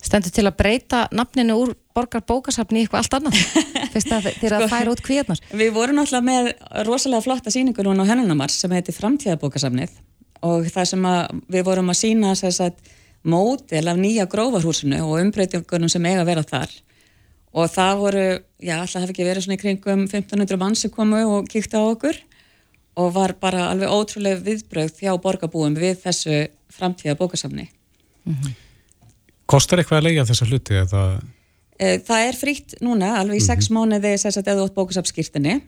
[SPEAKER 2] Stendur til að breyta nafninu úr borgar bókasafni í eitthvað allt annað. <laughs> Fyrst að þeir að færa út kvíðnar
[SPEAKER 6] Við vorum náttúrulega með rosalega flotta síningu núna á Hennunamars sem heiti Framtíðabókasamnið og það sem að við vorum að sína þess að mótil af nýja grófarhúsinu og umbreytingunum sem eiga að vera þar. Og það voru, já, alltaf hafi ekki verið svona í kringum 1500 mann sem komu og kíkti á okkur og var bara alveg ótrúlega viðbrögð hjá borgarbúum við þessu framtíðabókasamni.
[SPEAKER 3] Kostar eitthvað að
[SPEAKER 6] Eh, Það er frítt núna, alveg í sex mánuði sem sagt eða út bókasafnskýrtinni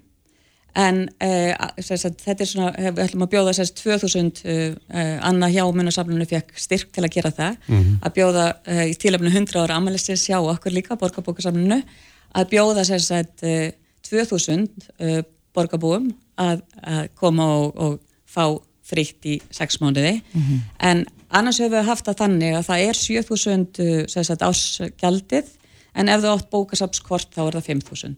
[SPEAKER 6] en uh, sagt, þetta er svona, eh, við ætlum að bjóða sagt, 2000, uh, uh, Anna hjá munasafnunu fekk styrk til að gera það. Að bjóða í tílefnu 100 ára ammælisins hjá okkur líka, borgarbókasafnunu að bjóða uh, 2000 uh, borgarbúum að, að koma og, og fá frítt í sex mánuði. En annars höfum við haft það þannig að það er 7000 uh, sem sagt ásgjaldið en ef þú átt bókasafnskort þá er það 5000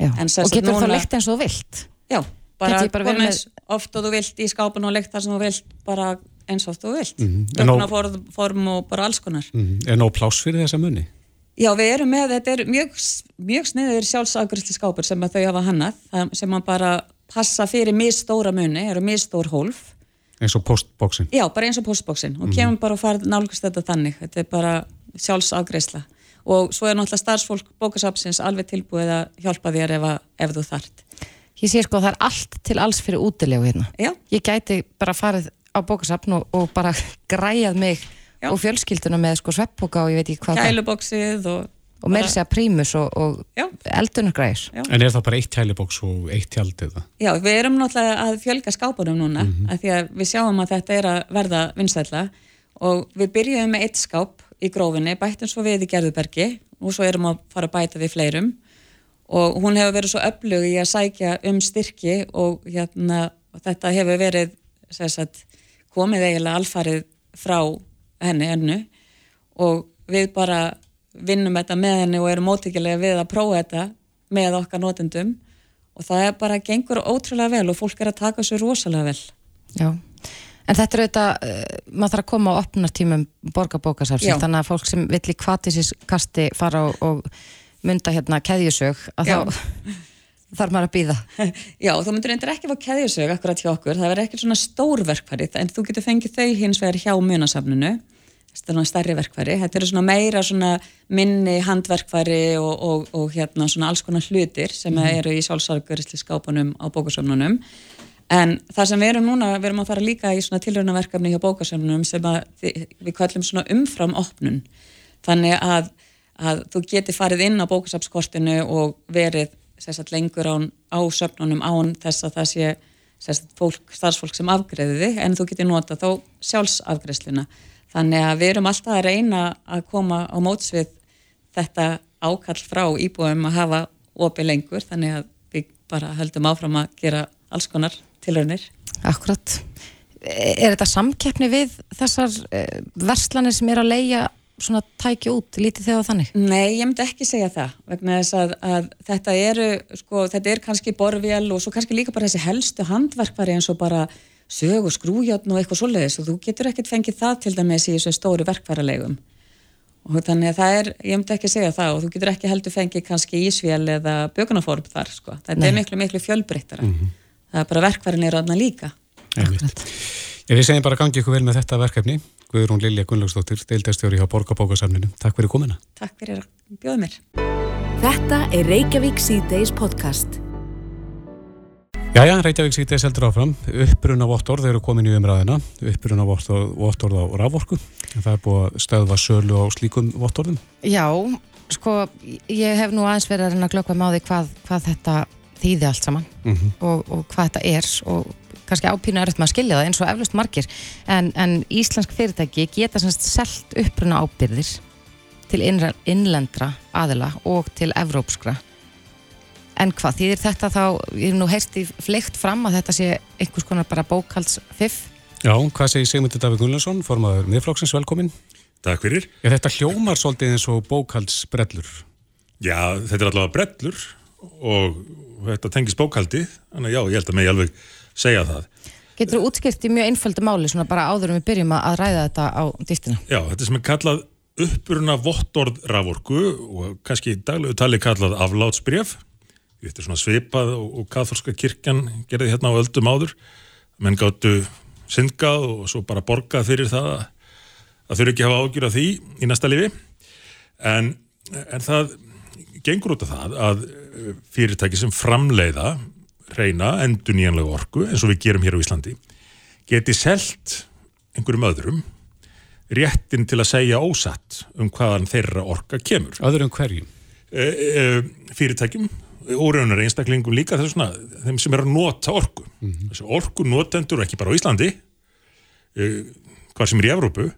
[SPEAKER 2] Já.
[SPEAKER 6] En sem
[SPEAKER 2] og getur þá
[SPEAKER 6] núna-
[SPEAKER 2] leikt eins og þú vilt?
[SPEAKER 6] Já, bara
[SPEAKER 2] bara verið
[SPEAKER 6] komið oft og þú vilt í skápun og leikt það sem þú vilt bara eins og þú vilt. Mm
[SPEAKER 3] Mhm. En á-
[SPEAKER 6] form, og bara alls konar.
[SPEAKER 3] Mm, er nóg pláss fyrir þessa muni?
[SPEAKER 6] Já, við erum með, þetta er mjög, mjög sniður sjálfsafgriðsli skápur sem að þau hafa hannað, sem að bara passa fyrir misstóra muni, eru misstór hólf.
[SPEAKER 3] Eins og postbóksin?
[SPEAKER 6] Já, bara eins og postbóksin og kemur bara og farið nálgast þetta þannig. Þetta er bara sjálfsafgreisla og svo er náttúrulega starfsfólk bókasapsins alveg tilbúið að hjálpa þér ef, að, ef þú þart.
[SPEAKER 2] ég sé sko að það er allt til alls fyrir útilegu hérna
[SPEAKER 6] Já,
[SPEAKER 2] ég gæti bara farið á bókasafn og, og bara græjað mig
[SPEAKER 6] Já.
[SPEAKER 2] og fjölskylduna með sko sveppbóka og ég veit ekki hvað það
[SPEAKER 6] kælubóksið og,
[SPEAKER 2] og meira segja prímus og, og
[SPEAKER 6] Já.
[SPEAKER 3] En er það bara eitt kælibóks og eitt tjald eða?
[SPEAKER 6] Já, við erum náttúrulega að fjölga skápunum núna af því að við sjáum að þetta er að verða vinsætla og við byrjuðum með eitt skáp í grófinni, bættum svo við í Gerðubergi og svo erum að fara að bæta við fleirum. Og hún hefur verið svo öflug í að sækja um styrki og, hérna, og þetta hefur verið sagt, komið eiginlega alfarið frá henni ennu og við bara vinnum þetta með henni og erum mótíkilega við að prófa þetta með okkar notendum. Og það er bara gengur ótrúlega vel og fólk er að taka svo rosalega vel.
[SPEAKER 2] Já, en þetta er auðvitað, uh, maður þarf að koma á opnartímum borgarbókasafsins, þannig að fólk sem vill í kvatísiskasti fara og, og mynda hérna keðjusög, að
[SPEAKER 6] Já.
[SPEAKER 2] þá <laughs> þarf maður að býða. <laughs>
[SPEAKER 6] Já, þú myndir endur ekki fá keðjusög akkurat hjá okkur, það verður ekki svona stór verkfærið en þú getur fengið þau hins vegar hjá munasafninu þetta er stærri verkfæri, þetta eru svona meira svona minni handverkfæri og, og, og hérna svona alls konar hlutir sem mm. eru í sjálfsargörisli skápunum á bókasöfnunum en það sem við erum núna, við erum að fara líka í svona tilrönaverkefni hjá bókasöfnunum sem við kallum svona umfram opnun þannig að, að þú geti farið inn á bókasöfskortinu og verið sérstaklega lengur án á söfnunum án þess að það sé sérstaklega fólk, starfsfólk sem afgreðiði en þú geti nota þá sjálfsafgreðsluna Þannig að við erum alltaf að reyna að koma á mótsvið þetta ákall frá íbúum að hafa opið lengur, þannig að við bara höldum áfram að gera alls konar tilraunir.
[SPEAKER 2] Akkurat. Er þetta samkeppni við þessar eh, verslanir sem er að leia svona tæki út, lítið þegar þannig?
[SPEAKER 6] Nei, ég myndi ekki segja það vegna þess að, að þetta eru, sko, þetta er kannski borvél og svo kannski líka bara þessi helstu handverkvari eins og bara sög og skrújotn og eitthvað svoleiðis og þú getur ekkert fengið það til dæmis í þessu stóru verkfæralegum og þannig að það er, ég myndi ekki segja það og þú getur ekki heldur fengið kannski ísvél eða bökunaform þar sko, þetta Nei. er miklu miklu fjölbreyttara, mm -hmm. Það er bara verkfærin er aðna líka.
[SPEAKER 3] Ég við segjum bara gangi ykkur vel með þetta verkefni Guðrún Lilja Gunnlaugsdóttir, deildastjóri hjá Borgabókasamninu Takk fyrir komina
[SPEAKER 6] Takk fyrir að bjóða mér.
[SPEAKER 1] Þetta er Reykjavík C-Days podcast.
[SPEAKER 3] Jæja, Reykjavík sýtið seldur áfram, uppruna vottorð eru komin í umræðina, uppruna vottorð á raforku, það er búið að stöðva sölu á slíkum vottorðum.
[SPEAKER 2] Já, sko, ég hef nú aðeins verið að reyna að glöggva með á því hvað, hvað þetta þýði allt saman mm -hmm. og, og hvað þetta er og kannski ápínu er eftir maður að skilja það eins og eflust margir, en, en íslensk fyrirtæki geta semst selt uppruna ábyrðir til innlendra aðila og til evrópskra En hvað, þýðir þetta þá, ég hef nú heyrst í fleikt fram að þetta sé einhvers konar bara bókaldsfiff?
[SPEAKER 3] Já, hvað segir Sigmundur Davík Gullarsson, formadur miðflokksins, velkomin.
[SPEAKER 7] Takk fyrir.
[SPEAKER 3] Já, þetta hljómar svolítið eins og bókaldsbrellur.
[SPEAKER 7] Já, þetta er allavega brellur og þetta tengis bókaldi, þannig að já, ég held að mig alveg segja það.
[SPEAKER 2] Getur þú útskipt í mjög einföldu máli, svona bara áður um við byrjum að ræða þetta á dýftina?
[SPEAKER 7] Já, þetta sem er kallað uppuruna vottorð raforku og kannski daglegu tali kallað aflátsbref þetta er svona svipað og, og katholska kirkjan gerði hérna á öldum áður menn gáttu syngað og svo bara borgað fyrir það að, að þurfi ekki hafa ágjur af því í næsta lifi en, en það gengur út af það að fyrirtæki sem framleiða reyna endur nýjanlega orku eins og við gerum hér á Íslandi geti selt einhverjum öðrum réttin til að segja ósatt um hvaðan þeirra orka kemur.
[SPEAKER 3] Öðrum hverjum?
[SPEAKER 7] E, e, fyrirtækjum óraunar einstaklingum líka svona þeim sem er að nota orku mm -hmm. orku notendur ekki bara á Íslandi uh, hvað sem er í Evrópu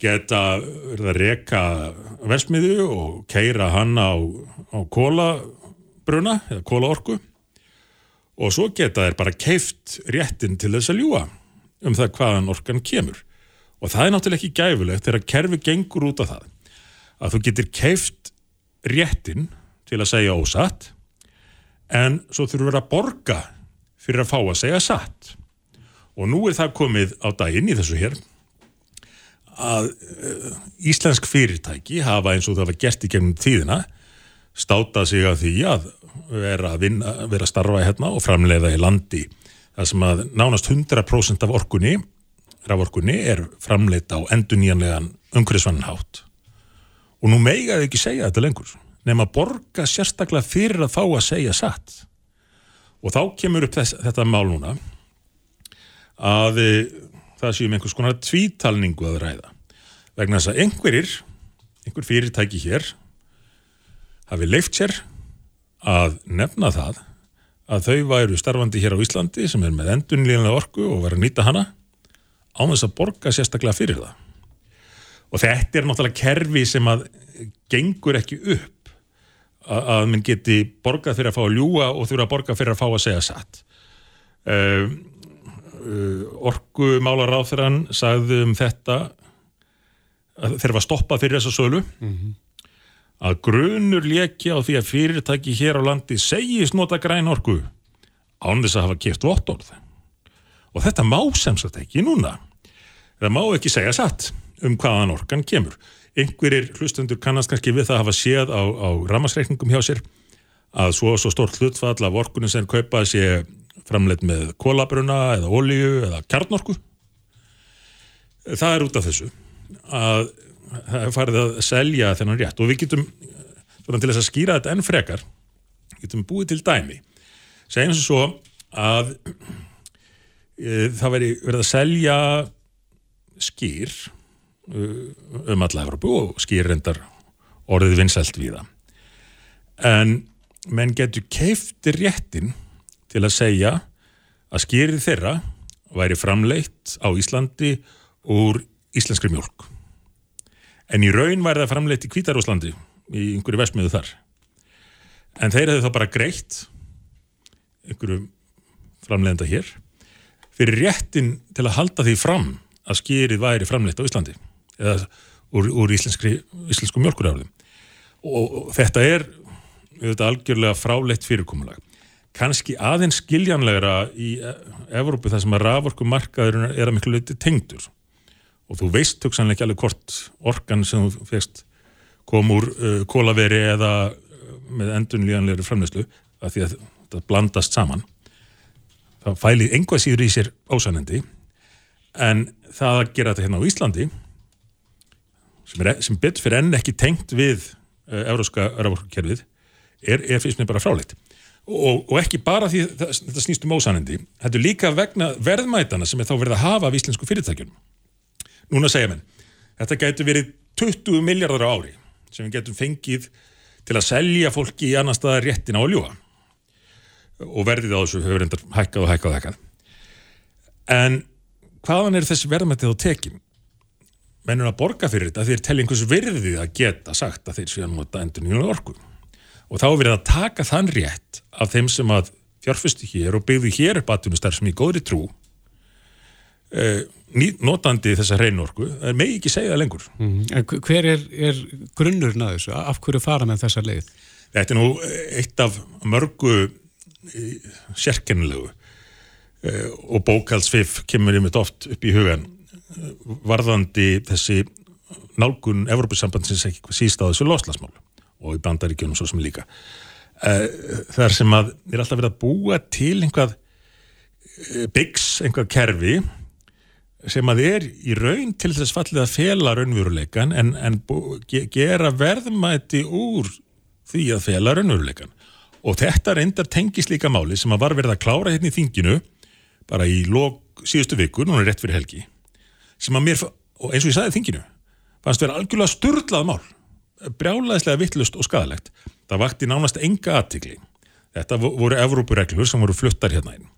[SPEAKER 7] geta verið að reka versmiðu og keira hann á, á kólabruna eða kólaorku og svo geta þeir bara keift réttin til þess að ljúa um það hvaðan orkan kemur. Og það er náttúrulega ekki gæfulegt þegar kerfi gengur út af það að þú getur keift réttin til að segja ósatt en svo þurfum við að borga fyrir að fá að segja satt. Og nú er það komið á daginn í þessu hér að uh, íslensk fyrirtæki hafa eins og það var gert í gegnum tíðina státa sig að því að vera að, vinna, vera að starfa hérna og framleiða í landi. Það sem að nánast 100% af orkunni raforkunni er framleita á enduníjanlegan umhverfisvannhátt og nú megaðu ekki segja þetta lengur nefn að borga sérstaklega fyrir að fá að segja satt. Og þá kemur upp þess, þetta mál núna að e, það séum einhvers konar tvítalningu að ræða. Vegna þess að einhverjir einhver fyrirtæki hér hafi leift sér að nefna það að þau væru starfandi hér á Íslandi sem er með endunlíðanlega orku og verið að nýta hana á þess að borga sérstaklega fyrir það. Og þetta er náttúrulega kerfi sem að gengur ekki upp að minn geti borgað fyrir að fá að ljúa og þurfa að borga fyrir að fá að segja satt. Uh, uh, Orgu málaráþurann sagði um þetta þegar var stoppað fyrir þessa sölu. Mm -hmm. Að grunur leki á því að fyrirtæki hér á landi segist nota græn orgu án þess að hafa kæft vottorð. Og þetta má sem sagt ekki núna. Það má ekki segja satt um hvaðan organ kemur. Einhverjir hlustundur kannast kannski við það að hafa séð á, á ramasreikningum hjá sér að svo, svo stórt hlutfall af orkunum sem kaupa sé framleitt með kólabruna eða ólíu eða kjarnorku. Það er út af þessu að farið að selja þennan rétt. Og við getum svona til þess að skýra þetta enn frekar getum búið til dæmi. Segjum sem svo að e, það veri verið að selja skýr um alla Evropu og skýr reyndar orðið vinsælt við það en menn getur keifti réttin til að segja að skýrið þeirra væri framleitt á Íslandi úr íslenskri mjölk en í raun væri það framleitt í Kvítarúslandi í einhverju vestmiðu þar. En þeir hefðu þá bara greitt einhverju framleiðenda hér fyrir réttin til að halda því fram að skýrið væri framleitt á Íslandi eða úr, úr íslensku mjölkuraflum og, og þetta er auðvitað algjörlega fráleitt fyrirkomulag. Kannski aðeins skiljanlegra í Evrópu þar sem að raforku markaður er að miklu leiti tengdur og þú veist töksanlega ekki alveg hvort orkan sem þú fegst kom úr uh, kólaveri eða uh, með endunlíðanlegri framleyslu að því að þetta blandast saman það fælið einhvað síður í sér ósanandi en það að gera þetta hérna á Íslandi sem, er, sem betur fyrir enn ekki tengt við uh, euróska raforkukerfið er, er fyrst með bara fráleitt. Og, og ekki bara því það, þetta snýst um ósanandi þetta er líka vegna verðmætana sem er þá verið að hafa af íslensku fyrirtækjum núna segja menn þetta getur verið 20 miljardar á ári sem við getum fengið til að selja fólki í annar staðar réttin á að ljúa og verðið á þessu hefur endar hækkað og hækkað og hækkað. En hvaðan er þessi verðmættið á tekin? Mennur að borga fyrir þetta þeir telli einhvers virðið að geta sagt að þeir séu að nota endur nýjum orku. Og þá verið að taka þann rétt af þeim sem að fjárfusti hér og byggðu hér upp aðtunustar sem í góðri trú eh, notandi þessa hreinorku, það megi ekki segja það lengur.
[SPEAKER 3] Mm. Hver er, er grunnurinn að þessu? Af hverju fara með þessa leið?
[SPEAKER 7] Þetta er nú eitt af mörgu sérkennilegu og bókaldsfif kemur einmitt oft upp í hugan varðandi þessi nálgun Evrópusambandsins ekki síst á þessu loslasmál og í bandaríkjunum svo sem líka þar sem að er alltaf verið að búa til einhvað byggs, einhvað kerfi sem að er í raun til þess fallið að fela raunveruleikan en, en gera verðmæti úr því að fela raunveruleikan og þetta reyndar tengis líka máli sem að var verið að klára hérna í þinginu bara í lók síðustu vikur, núna rétt fyrir helgi sem að mér, og eins og ég sagði þinginu fannst vera algjörlega sturdlað mál. Brjálaðislega vittlust og skadalegt það vakti nánast enga aðtikli þetta voru Evrópureglur sem voru fluttar hérna einn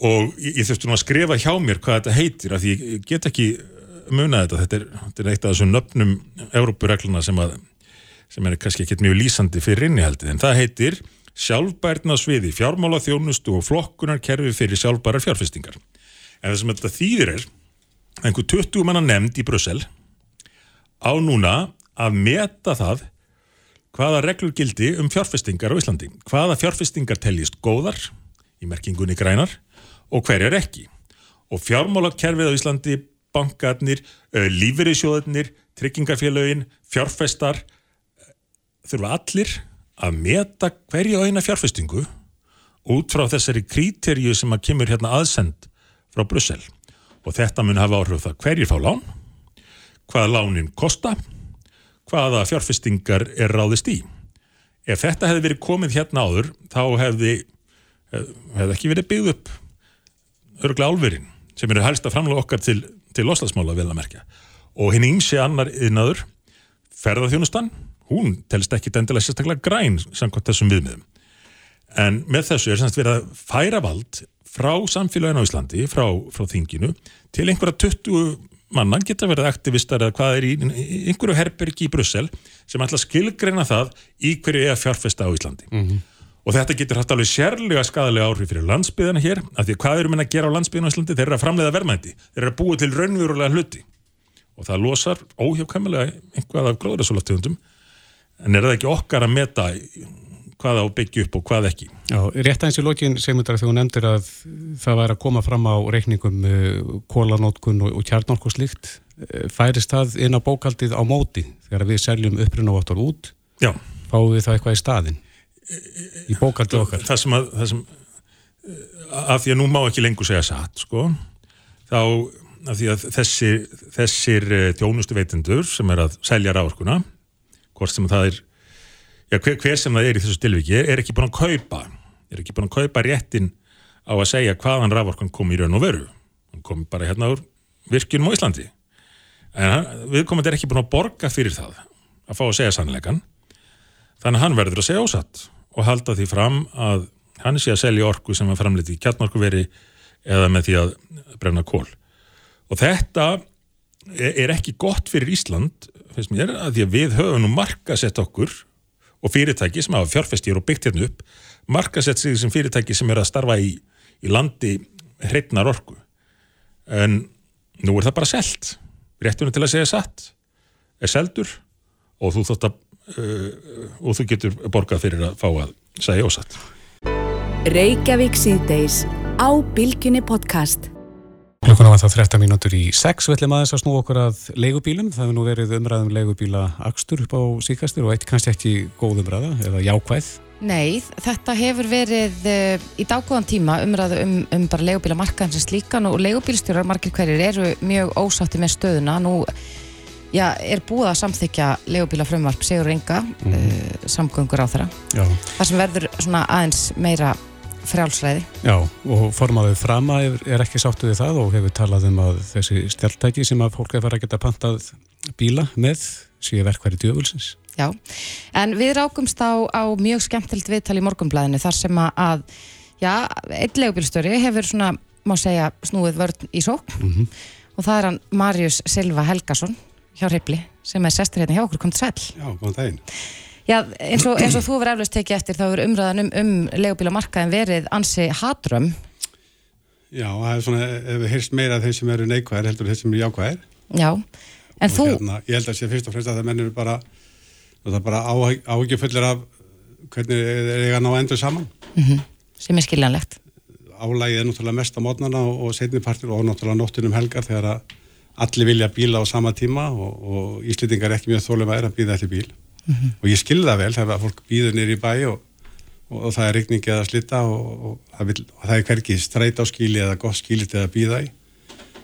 [SPEAKER 7] og ég, ég þurfti nú að skrifa hjá mér hvað þetta heitir af því ég get ekki munað þetta. Þetta er, þetta er eitt af þessum nöfnum Evrópuregluna sem að sem er kannski ekkert mjög lýsandi fyrir innihaldið. En það heitir sjálfbærna sviði fjármála þjónustu og flokkunarkerfi fyrir sjálfbærar fjárfestingar. En það sem þetta þýðir er einhver 20 manna nefnd í Brussel á núna að meta það hvaða reglur gildi um fjárfestingar á Íslandi. Hvaða fjárfestingar teljist góðar í merkingunni grænar og hver er ekki. Og fjármálakerfið á Íslandi bankarnir, lífeyrisjóðunir tryggingarfélögin, fjárfestar þurfa allir að meta hverja eina fjárfestingu út frá þessari kríterju sem að kemur hérna aðsend frá Brussel. Og þetta mun hafa áhrif það hverjir fá lán hvaða lánin kosta hvaða fjárfestingar er ráðist í. Ef þetta hefði verið komið hérna áður þá hefði, hefði ekki verið byggð upp örglega álverinn sem eru helst að framlega okkar til, til loslasmála vel að merkja og hinn ymsi annar yðnaður ferðarþjónustan hún telst ekki endilega sérstaklega græn samkvæmt þessum viðmiðum. En með þessu er semst verið að færa vald frá samfélaginu á Íslandi, frá, frá þinginu, til einhverja 20 mannan geta verið aktivistar eða hvað er í einhverju herbergi í Brussel sem ætla að skilgreina það í hverju er að fjárfesta á Íslandi. Mm -hmm. Og þetta getur hatt alveg sérlega skadalega áhrif fyrir landsbyðina hér, af því hvað eru menn að gera á landsbyðinu á Íslandi? Þeir eru að framleiða verðmætti, þeir eru að búa til raunverulega hluti. Og það losar óhjákvæmulega einhvað af gróðræsolaftegundum en er það ekki okkar að meta hvað á byggju upp og hvað ekki?
[SPEAKER 3] Já, rétt aðeins í lokin segmyndar þegar hún nefndir að það væri að koma fram á reikningum uh, kólanótkun og, kjarnálk og slíkt uh, færist það inn á bókaldið á móti þegar við seljum upprunaváttur út?
[SPEAKER 7] Já.
[SPEAKER 3] fáum við það eitthvað í staðin í bókaldið okkar.
[SPEAKER 7] Það sem að, það sem, að því að nú má ekki lengur segja satt sko, þá af því að þessir, þessir tjónustu veitindur sem er að selja ráorkuna hvort sem það er já, hver, hver sem það er í þessu tilviki er ekki búin að kaupa er ekki búin að kaupa réttin á að segja hvaðan ráorkun kom í raun og veru. Hann kom bara hérna úr virkjunum á Íslandi. En viðkomandi er ekki búin að borga fyrir það að fá að segja sannleikan þannig að hann verður að segja ósatt og halda því fram að hann sé að selja orku sem er framleiti í kjarnorkuveri eða með því að brenna kól og þetta er ekki gott fyrir Ísland finnst mér að því að við höfum nú markasett okkur og fyrirtæki sem hafa fjárfestir og byggt hérna upp markasett sig sem fyrirtæki sem er að starfa í, í landi hreitnar orku. En nú er það bara selt. Réttunum til að segja satt er seldur og þú þótt að og þú getur borgað fyrir að fá að segja ósatt.
[SPEAKER 1] Reykjavík síðdeis á Bilginni podcast.
[SPEAKER 3] Klukkuna var það 13 mínútur í 6 við ætlum aðeins að snú okkur að leigubílum. Það hefur nú verið umræðum leigubíla akstur upp á síkastur og eitt kannski ekki góð umræða eða jákvæð.
[SPEAKER 2] Nei, þetta hefur verið uh, í dágóðan tíma umræðu um, um bara leigubílamarkaðin sem slíkan og leigubílstjórar margir hverjir eru mjög ósátti með stöðuna. Nú já, er búið að samþykja leigubílafrömmvarp Sigur Inga mm. uh, samgöngur á þeirra það sem verður svona aðeins meira frjálsræði.
[SPEAKER 3] Já, og formaðið frama er, er ekki sáttu við það og hefur talað um að þessi stjáltæki sem að fólk er farið að geta pantað bíla með síðan verkværi djöfulsins.
[SPEAKER 2] Já, en við rákumst á, á mjög skemmtilt viðtal í morgunblæðinu þar sem að, já, einn legubílstöri hefur svona, má segja, snúið vörn í sók mm -hmm. og það er hann Marius Silva Helgason hjá Rippli sem er sestur hérna hjá okkur, kom til sæl.
[SPEAKER 8] Já, kom það einn.
[SPEAKER 2] Já, eins og, eins og þú verður eflust tekið eftir þá er umræðan um, um legubílamarkaðin verið ansi hatrömm.
[SPEAKER 8] Já, það er svona, ef við heyrst meira þeir sem eru neikvæðir heldur þeir sem eru jákvæðir.
[SPEAKER 2] Já, en
[SPEAKER 8] og
[SPEAKER 2] þú...
[SPEAKER 8] Hérna, ég held að sé fyrst og fremst að það mennir bara, það er bara áhugifullir af hvernig þeir eiga að ná endur saman.
[SPEAKER 2] Mm -hmm. Sem er skiljanlegt.
[SPEAKER 8] Álægið er náttúrulega mest á mótnarna og, og setnipartir og náttúrulega nóttunum helgar þegar að allir vilja bíla á sama tíma og, og íslitingar ekki mjög þólum að er að bíða allir bíl. Mm -hmm. og ég skilði það vel þegar fólk býður nýri í bæ og, og, og það er rikningi að slita og, það vil, það er hverki streyt á skíli eða gott skíli til að býða í.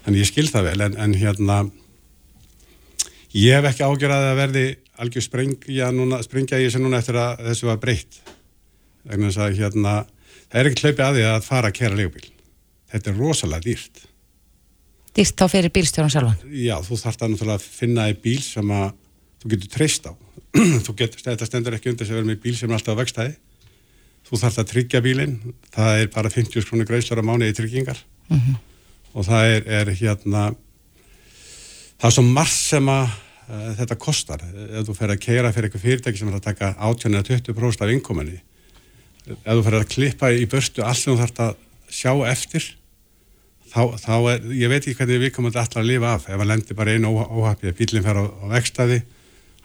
[SPEAKER 8] Þannig ég skilði það vel en, en hérna ég hef ekki ágjörðað að verði algjör sprengja, núna, sprengja í þessu núna eftir að þessu var breytt. Þannig að hérna það er ekki hlaupið að því að fara að kera legubíl þetta er rosalega dýrt
[SPEAKER 2] Dýrt þá fyrir bílstjórun sjálfan?
[SPEAKER 8] Já, þú þarfst að náttúrulega finna í bíl sem að þú getur treyst á. <clears throat> Þú getur, þetta stendur ekki undir sem verður með bíl sem er alltaf á vextæði þú þarfst að tryggja bílinn. Það er bara 50 krónir greiðslar á mánu í tryggingar. Mm -hmm. og það er, er hérna það er svo margt sem að uh, þetta kostar. Ef þú fer að keira fyrir eitthvað fyrirtæki sem er að taka 18 eða 20% af innkominni ef þú fer að klippa í börstu allt sem þú þarfst að sjá eftir þá, þá er, ég veit ekki hvernig við komum alltaf að lifa af ef að lendir bara einu óhafið að bílinn fer á, á vextæði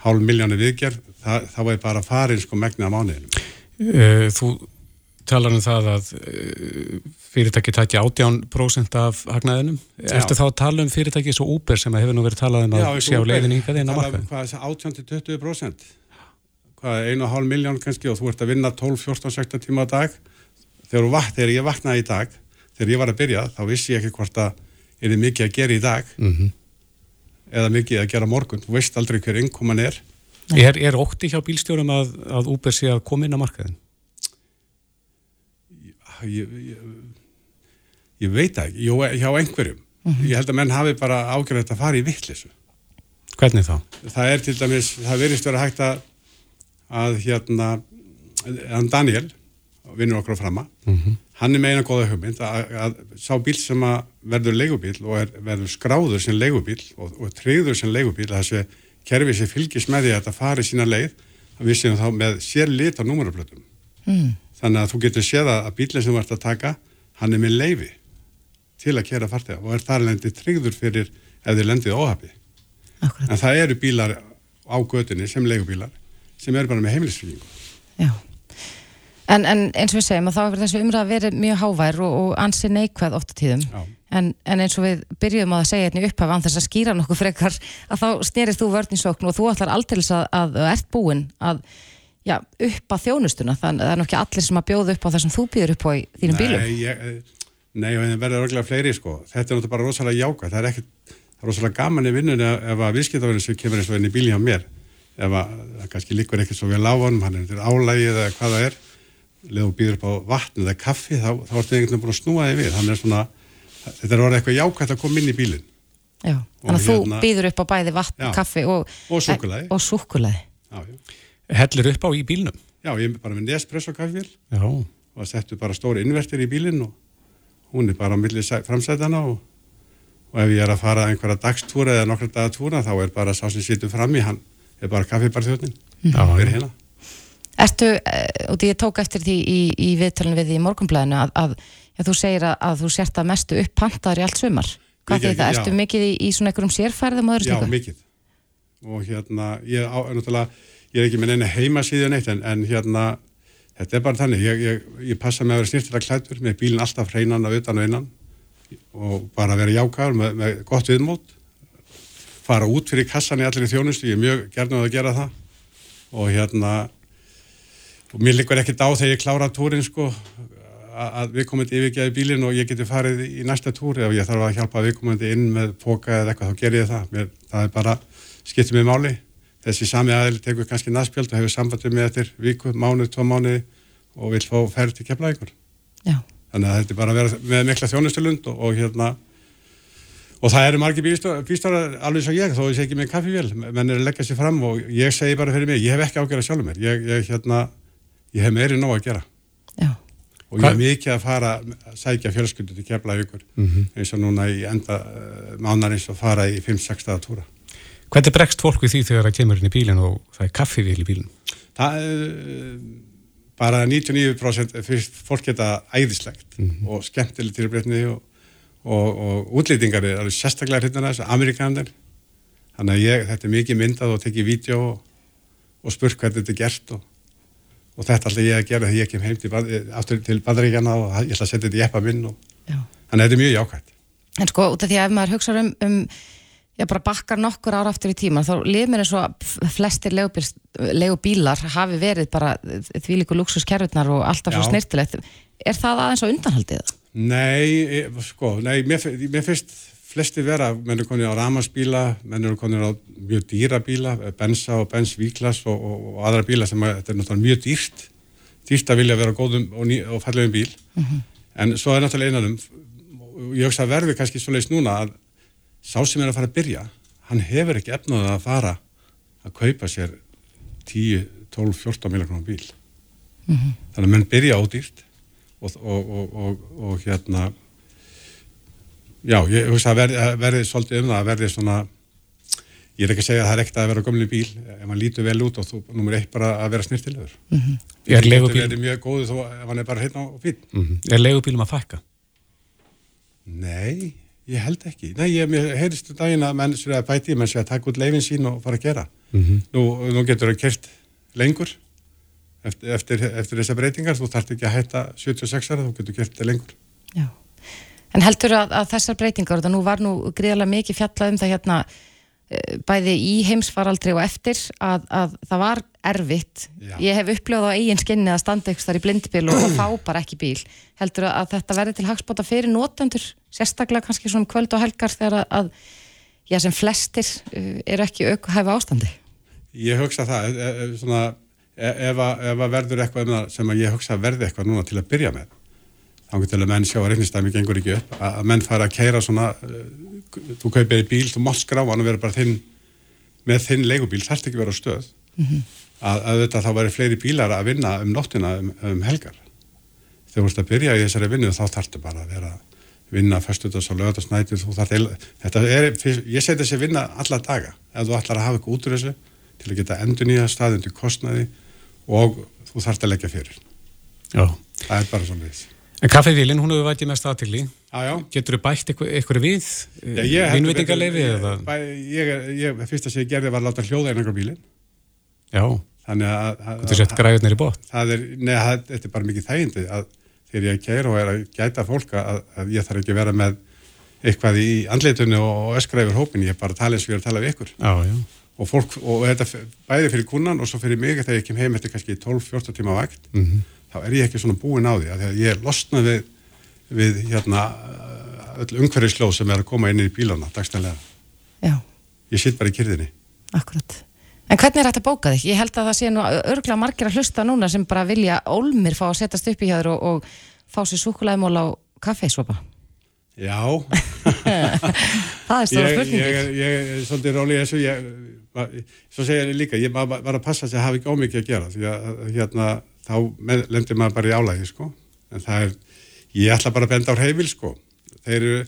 [SPEAKER 8] hálf miljónu viðgerð, það, þá er bara farin sko megna á mánuðinu.
[SPEAKER 3] Eh, þú talar um það að eh, fyrirtæki tækja 18% af hagnaðinum. Ertu þá að tala um fyrirtæki svo Uber sem hefur nú verið talað um að sjá leiðin inn á markaðin?
[SPEAKER 8] Hvað er það 18-20%? Hvað er 1,5 miljón kannski og þú ert að vinna 12-14-16 tíma á dag? Þegar, vatn, þegar ég vaknaði í dag, þegar ég var að byrja, þá vissi ég ekki hvort að er þið mikið að gera í dag. Mm -hmm eða mikið að gera morgun, þú veist aldrei hver innkoman er
[SPEAKER 3] Er, er ótti hjá bílstjórum að, að Uber sé að koma inn á markaðin?
[SPEAKER 8] Ég, ég, ég veit ekki, Jó, hjá einhverjum mm -hmm. ég held að menn hafi bara ágjörðið að fara í vittlisu
[SPEAKER 3] Hvernig þá?
[SPEAKER 8] Það er til dæmis, það verist verið hægt að að hérna Daniel, vinnur okkur á frama mm -hmm hann er með eina góða hugmynd að, að sá bíl sem að verður leigubíl og er, verður skráður sem leigubíl og, og treyður sem leigubíl að þessi kerfi sem fylgis með því að þetta fari sína leið að við séum þá með sér lit á númurablötum mm. þannig að þú getur séð að bílinn sem þú ert að taka hann er með leifi til að kera fartega og er þar lendið treyður fyrir ef þið lendið óhafi en það eru bílar á gödunni sem leigubílar sem eru bara með heimilisfylgjum
[SPEAKER 2] Já En, en eins og við segjum að þá hefur þessu umræða verið mjög hávær og, og ansi neikvæð ofta tíðum en, en eins og við byrjuðum að segja hérna upphaf an þess að skýra nokkuð frekar að þá styrist þú vörninsókn og þú ætlar aldrei að, að ert búin að já, upp að þjónustuna þannig að það er nokkið allir sem að bjóða upp á það sem þú býður upp á í þínum bílum
[SPEAKER 8] Nei, ég, Nei, og það verður örgulega fleiri sko. Þetta er náttúrulega bara rosalega jáka. Það er ekkert, það er rosalega gaman í vinnunni ef að viðskiptaverðin sem kemur eins og inn í bíli hjá mér, ef að það kannski líkur ekkert svo vel á honum, hann er til álægið eða hvað það er, leðu og býður upp á vatn eða kaffi, þá, þá ertu einhvern veginn búin að snúa þig við. Hann er svona, þetta er orðið eitthvað jákvæmt að koma inn í bílinn.
[SPEAKER 2] Já, þannig að þú
[SPEAKER 8] hérna-
[SPEAKER 2] býður upp á bæði vatn,
[SPEAKER 8] Já.
[SPEAKER 2] kaffi og,
[SPEAKER 8] Og já.
[SPEAKER 3] Hellir upp á í bílnum?
[SPEAKER 8] Já, ég er bara með Nespresso kaffivél
[SPEAKER 3] Já.
[SPEAKER 8] og settu bara stóri inverter í bílinn og hún er bara á milli sæ- framsætana og, og ef ég er að fara einhverja dagstúra eða nokkra dagatúra þá er bara sá sem situr fram í hann er bara kaffibarþjóðnin
[SPEAKER 3] Já,
[SPEAKER 8] og er hérna.
[SPEAKER 2] Ertu, uh, og því ég tók eftir því í, í viðtalinu við því í morgunblæðinu að, að já, þú segir að, að þú sért að mestu upppantaður í allt sumar. Hvað því það?
[SPEAKER 8] já.
[SPEAKER 2] Ertu mikið í, í svona einhverjum sérfærðum og öðru
[SPEAKER 8] Já,
[SPEAKER 2] slíku?
[SPEAKER 8] mikið. Og hérna, ég, á, náttúrulega, ég er ekki með neina heimasíðu neitt en, en hérna, þetta er bara þannig, ég, ég, ég passa með að vera snirtilega klættur með bílinn alltaf hreinan að utan og innan og bara vera jákar með, með gott viðmót, fara út fyrir kassan í allir þjónustu, ég er mjög gerðnum að gera það og hérna, og mér liggur ekkert á þegar ég klára túrin sko, að viðkomandi yfirgeði bílinn og ég geti farið í næsta túr. Ef ég þarf að hjálpa viðkomandi inn með póka eða eitthvað þá ger ég það. Mér, það er bara, skiptir mig máli. Þessi sami aðeil tekur kannski naspjöld og hefur sambandið með eftir viku, mánuð, tvo mánuði og vil fá ferð til keflaðingur
[SPEAKER 2] Já.
[SPEAKER 8] þannig að þetta er bara að vera með mikla þjónustulund og, og hérna og það eru margir bílstórar alveg svo ég, þó ég segi ekki með kaffivél. Menn er að leggja sér fram og ég segi bara fyrir mig ég hef ekki ágjörða sjálfur mér. Ég, ég, hérna, ég hef meiri nóg að gera.
[SPEAKER 2] Já.
[SPEAKER 8] og ég hef mikið að fara að sækja fjölskyldu til kefla ykkur eins og núna í enda uh, mánar eins og fara í 5-6 staða túra.
[SPEAKER 3] Hvernig bregst fólk við því þegar það kemur inn í bílinn og það er kaffivél í bílinn?
[SPEAKER 8] það er uh, bara 99% fyrst fólk geta æðislegt og skemmtileg tilbreytni og, og, og útlýtingar er alveg sérstaklega hérna þessu, amerikanir þannig að ég, þetta er mikið myndað og tekið vídeo og, og spurt hvernig þetta er gert og, og þetta ætla ég að gera þegar ég kem heim til, aftur til bandaríkjana og ég ætla að setja þetta í eppa minn og, þannig að þetta er mjög jákvæmt
[SPEAKER 2] En sko, út af því að ef maður hugsa um, um já, bara bakkar nokkur ára aftur í tíma þá lið mér eins og flestir leigubílar hafi verið bara því líku luxuskerfurnar og alltaf svo snirtilegt. Er það aðeins á undanhaldið?
[SPEAKER 8] Nei, e- sko, nei, mér, mér finnst flesti vera, menn eru konið á ramarsbíla, menn eru konið á mjög dýra bíla, bensa og bens víklas og, og, og aðra bíla sem að, þetta er náttúrulega mjög dýrt, dýrt að vilja vera á góðum og, ný, og fallegum bíl, en svo er náttúrulega einanum, ég hugsa að verði kannski svo leiðis núna að sá sem er að fara að byrja, hann hefur ekki efnaðið að fara að kaupa sér 10, 12, 14 miljonar bíl. Þannig að menn byrja ódýrt og, og, og, og, og hérna já, ég hugsa að verði, verði svolítið um það að verði svona ég er ekki að segja að það er ekkert að vera gömlu bíl ef hann lítur vel út og þú nummer eitt bara að vera snirtilegur
[SPEAKER 3] Er leigubíl-
[SPEAKER 8] Það er mjög góðu þó ef hann er bara hérna og fín
[SPEAKER 3] Mm Er leigubílum að fækka?
[SPEAKER 8] Nei, ég held ekki. Nei, ég mér heyrist um daginn að menn sér að bæti menn sér að taka út leifin sín og fara að gera. Nú, nú getur það kert lengur eftir, eftir, eftir þessar breytingar. Þú þarft ekki að hætta 76 ára þú getur kert lengur.
[SPEAKER 2] Já. En heldur að, að þessar breytingar, og nú var nú gríðarlega mikið fjallað um það hérna eh, bæði í heimsfaraldri og eftir að, að það var erfitt.
[SPEAKER 8] Já.
[SPEAKER 2] ég hef upplöðað á eigin skinni að standa ykkur þar í blindbíl og, fá <clears throat> bara ekki bíl. Heldur að, að þetta verði til hagspota fyrir notendur, sérstaklega kannski svona um kvöld og helgar þegar að, já, sem flestir uh, eru ekki aukuhæfa ástandi.
[SPEAKER 8] Ég hugsa það, e, e, svona, e, ef, að, ef að verður eitthvað um það sem að ég hugsa verði eitthvað núna til að byrja með, að menn sjá að reiknistæmi gengur ekki upp, að, menn fara að keira svona, uh, þú kaupir í bíl, þú mátt skrá hann og vera bara þinn, með þinn leigubíl, þarfst ekki vera á stöð, að, að þetta þá væri fleiri bílar að vinna um nóttina um, um helgar. Þegar þú ert að byrja í þessari vinnu þá þarftu bara að vera vinna föstudags og eil- þetta er, ég seti þessi vinna alla daga, ef þú ætlar að hafa eitthvað út úr þessu til að geta endur nýja stað undir kostnaði og þú þarft að leggja fyrir.
[SPEAKER 3] Já.
[SPEAKER 8] Það er bara svona þess.
[SPEAKER 3] En kaffivélinn, hún hefur vætið mest aðtilli.
[SPEAKER 8] Já, já.
[SPEAKER 3] Getur þú bætt eitthvað, við?
[SPEAKER 8] Ég
[SPEAKER 3] Vinnvitingarleifi eða?
[SPEAKER 8] Ég, er- ég, fyrsta sem ég gerði var að láta hljóða einhverjum bílinn.
[SPEAKER 3] Já.
[SPEAKER 8] Þannig að...
[SPEAKER 3] Getur sett græðurnir í bótt?
[SPEAKER 8] það er, neða, þetta er bara mikið þægindi að þegar ég keir og er að gæta fólk að, að ég þarf ekki að vera með eitthvað í andleitunni og, öskra yfir hópin, ég er bara að tala eins og ég er að tala við ykkur
[SPEAKER 3] Já, já.
[SPEAKER 8] og fólk, og þetta bæði fyrir kunnan og svo fyrir mig þegar ég kem heim eftir kannski 12-14 tíma vakt
[SPEAKER 3] Mhm.
[SPEAKER 8] Þá er ég ekki svona búinn á því að ég losna við við hérna öll umhverfislóð sem er að koma inn í bílana dagstæðlega.
[SPEAKER 2] Já,
[SPEAKER 8] Ég sitt bara í kyrðinni.
[SPEAKER 2] akkurat. En hvernig er þetta að bóka þig? Ég held að það sé nú örgla margir að hlusta núna sem bara vilja ólmir fá að setjast upp í hjá þér og, og fá sér súkulæðmól á kaffeisvopa.
[SPEAKER 8] Já, <laughs>
[SPEAKER 2] Það er stóra
[SPEAKER 8] ég,
[SPEAKER 2] spurningin.
[SPEAKER 8] ég, er- ég er svolítið róli í þessu, ég, svo segja ég líka, ég var, að passa að ég hafi ekki ómikið að gera, því að hérna, þá lendir maður bara í álægi, sko, en það er, ég ætla bara að benda á reyfil, sko, þeir eru,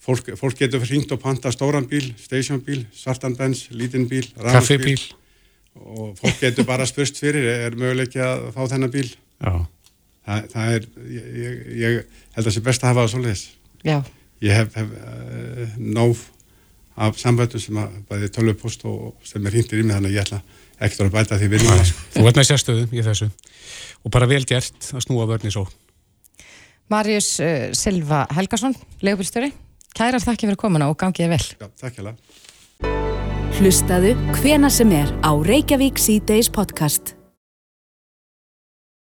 [SPEAKER 8] fólk, fólk getur hringt og panta stóran bíl, stationbíl, svartan bens, lítinn bíl,
[SPEAKER 3] Kaffibíl.
[SPEAKER 8] og fólk getur bara spurst fyrir, er möguleiki að fá þennan bíl,
[SPEAKER 3] Já.
[SPEAKER 8] það, það er, ég, ég, ég held að það sé best að hafa það svoleiðis.
[SPEAKER 2] Já,
[SPEAKER 8] ég hef, hef uh, nóg af samböndum sem að bæði tölvupost og sem er hýndir í mig þannig að ég ætla ekkert að bæta því vinnum sko.
[SPEAKER 3] Þú ert með sérstöðu í þessu og bara vel gert að snúa vörni svo.
[SPEAKER 2] Marius uh, Silva Helgason, leigubílstjóri. Kærar þakki fyrir komuna og gangiði vel.
[SPEAKER 8] Já, takk hjá
[SPEAKER 1] Hlustaðu hvena sem er á Reykjavík C-Days podcast.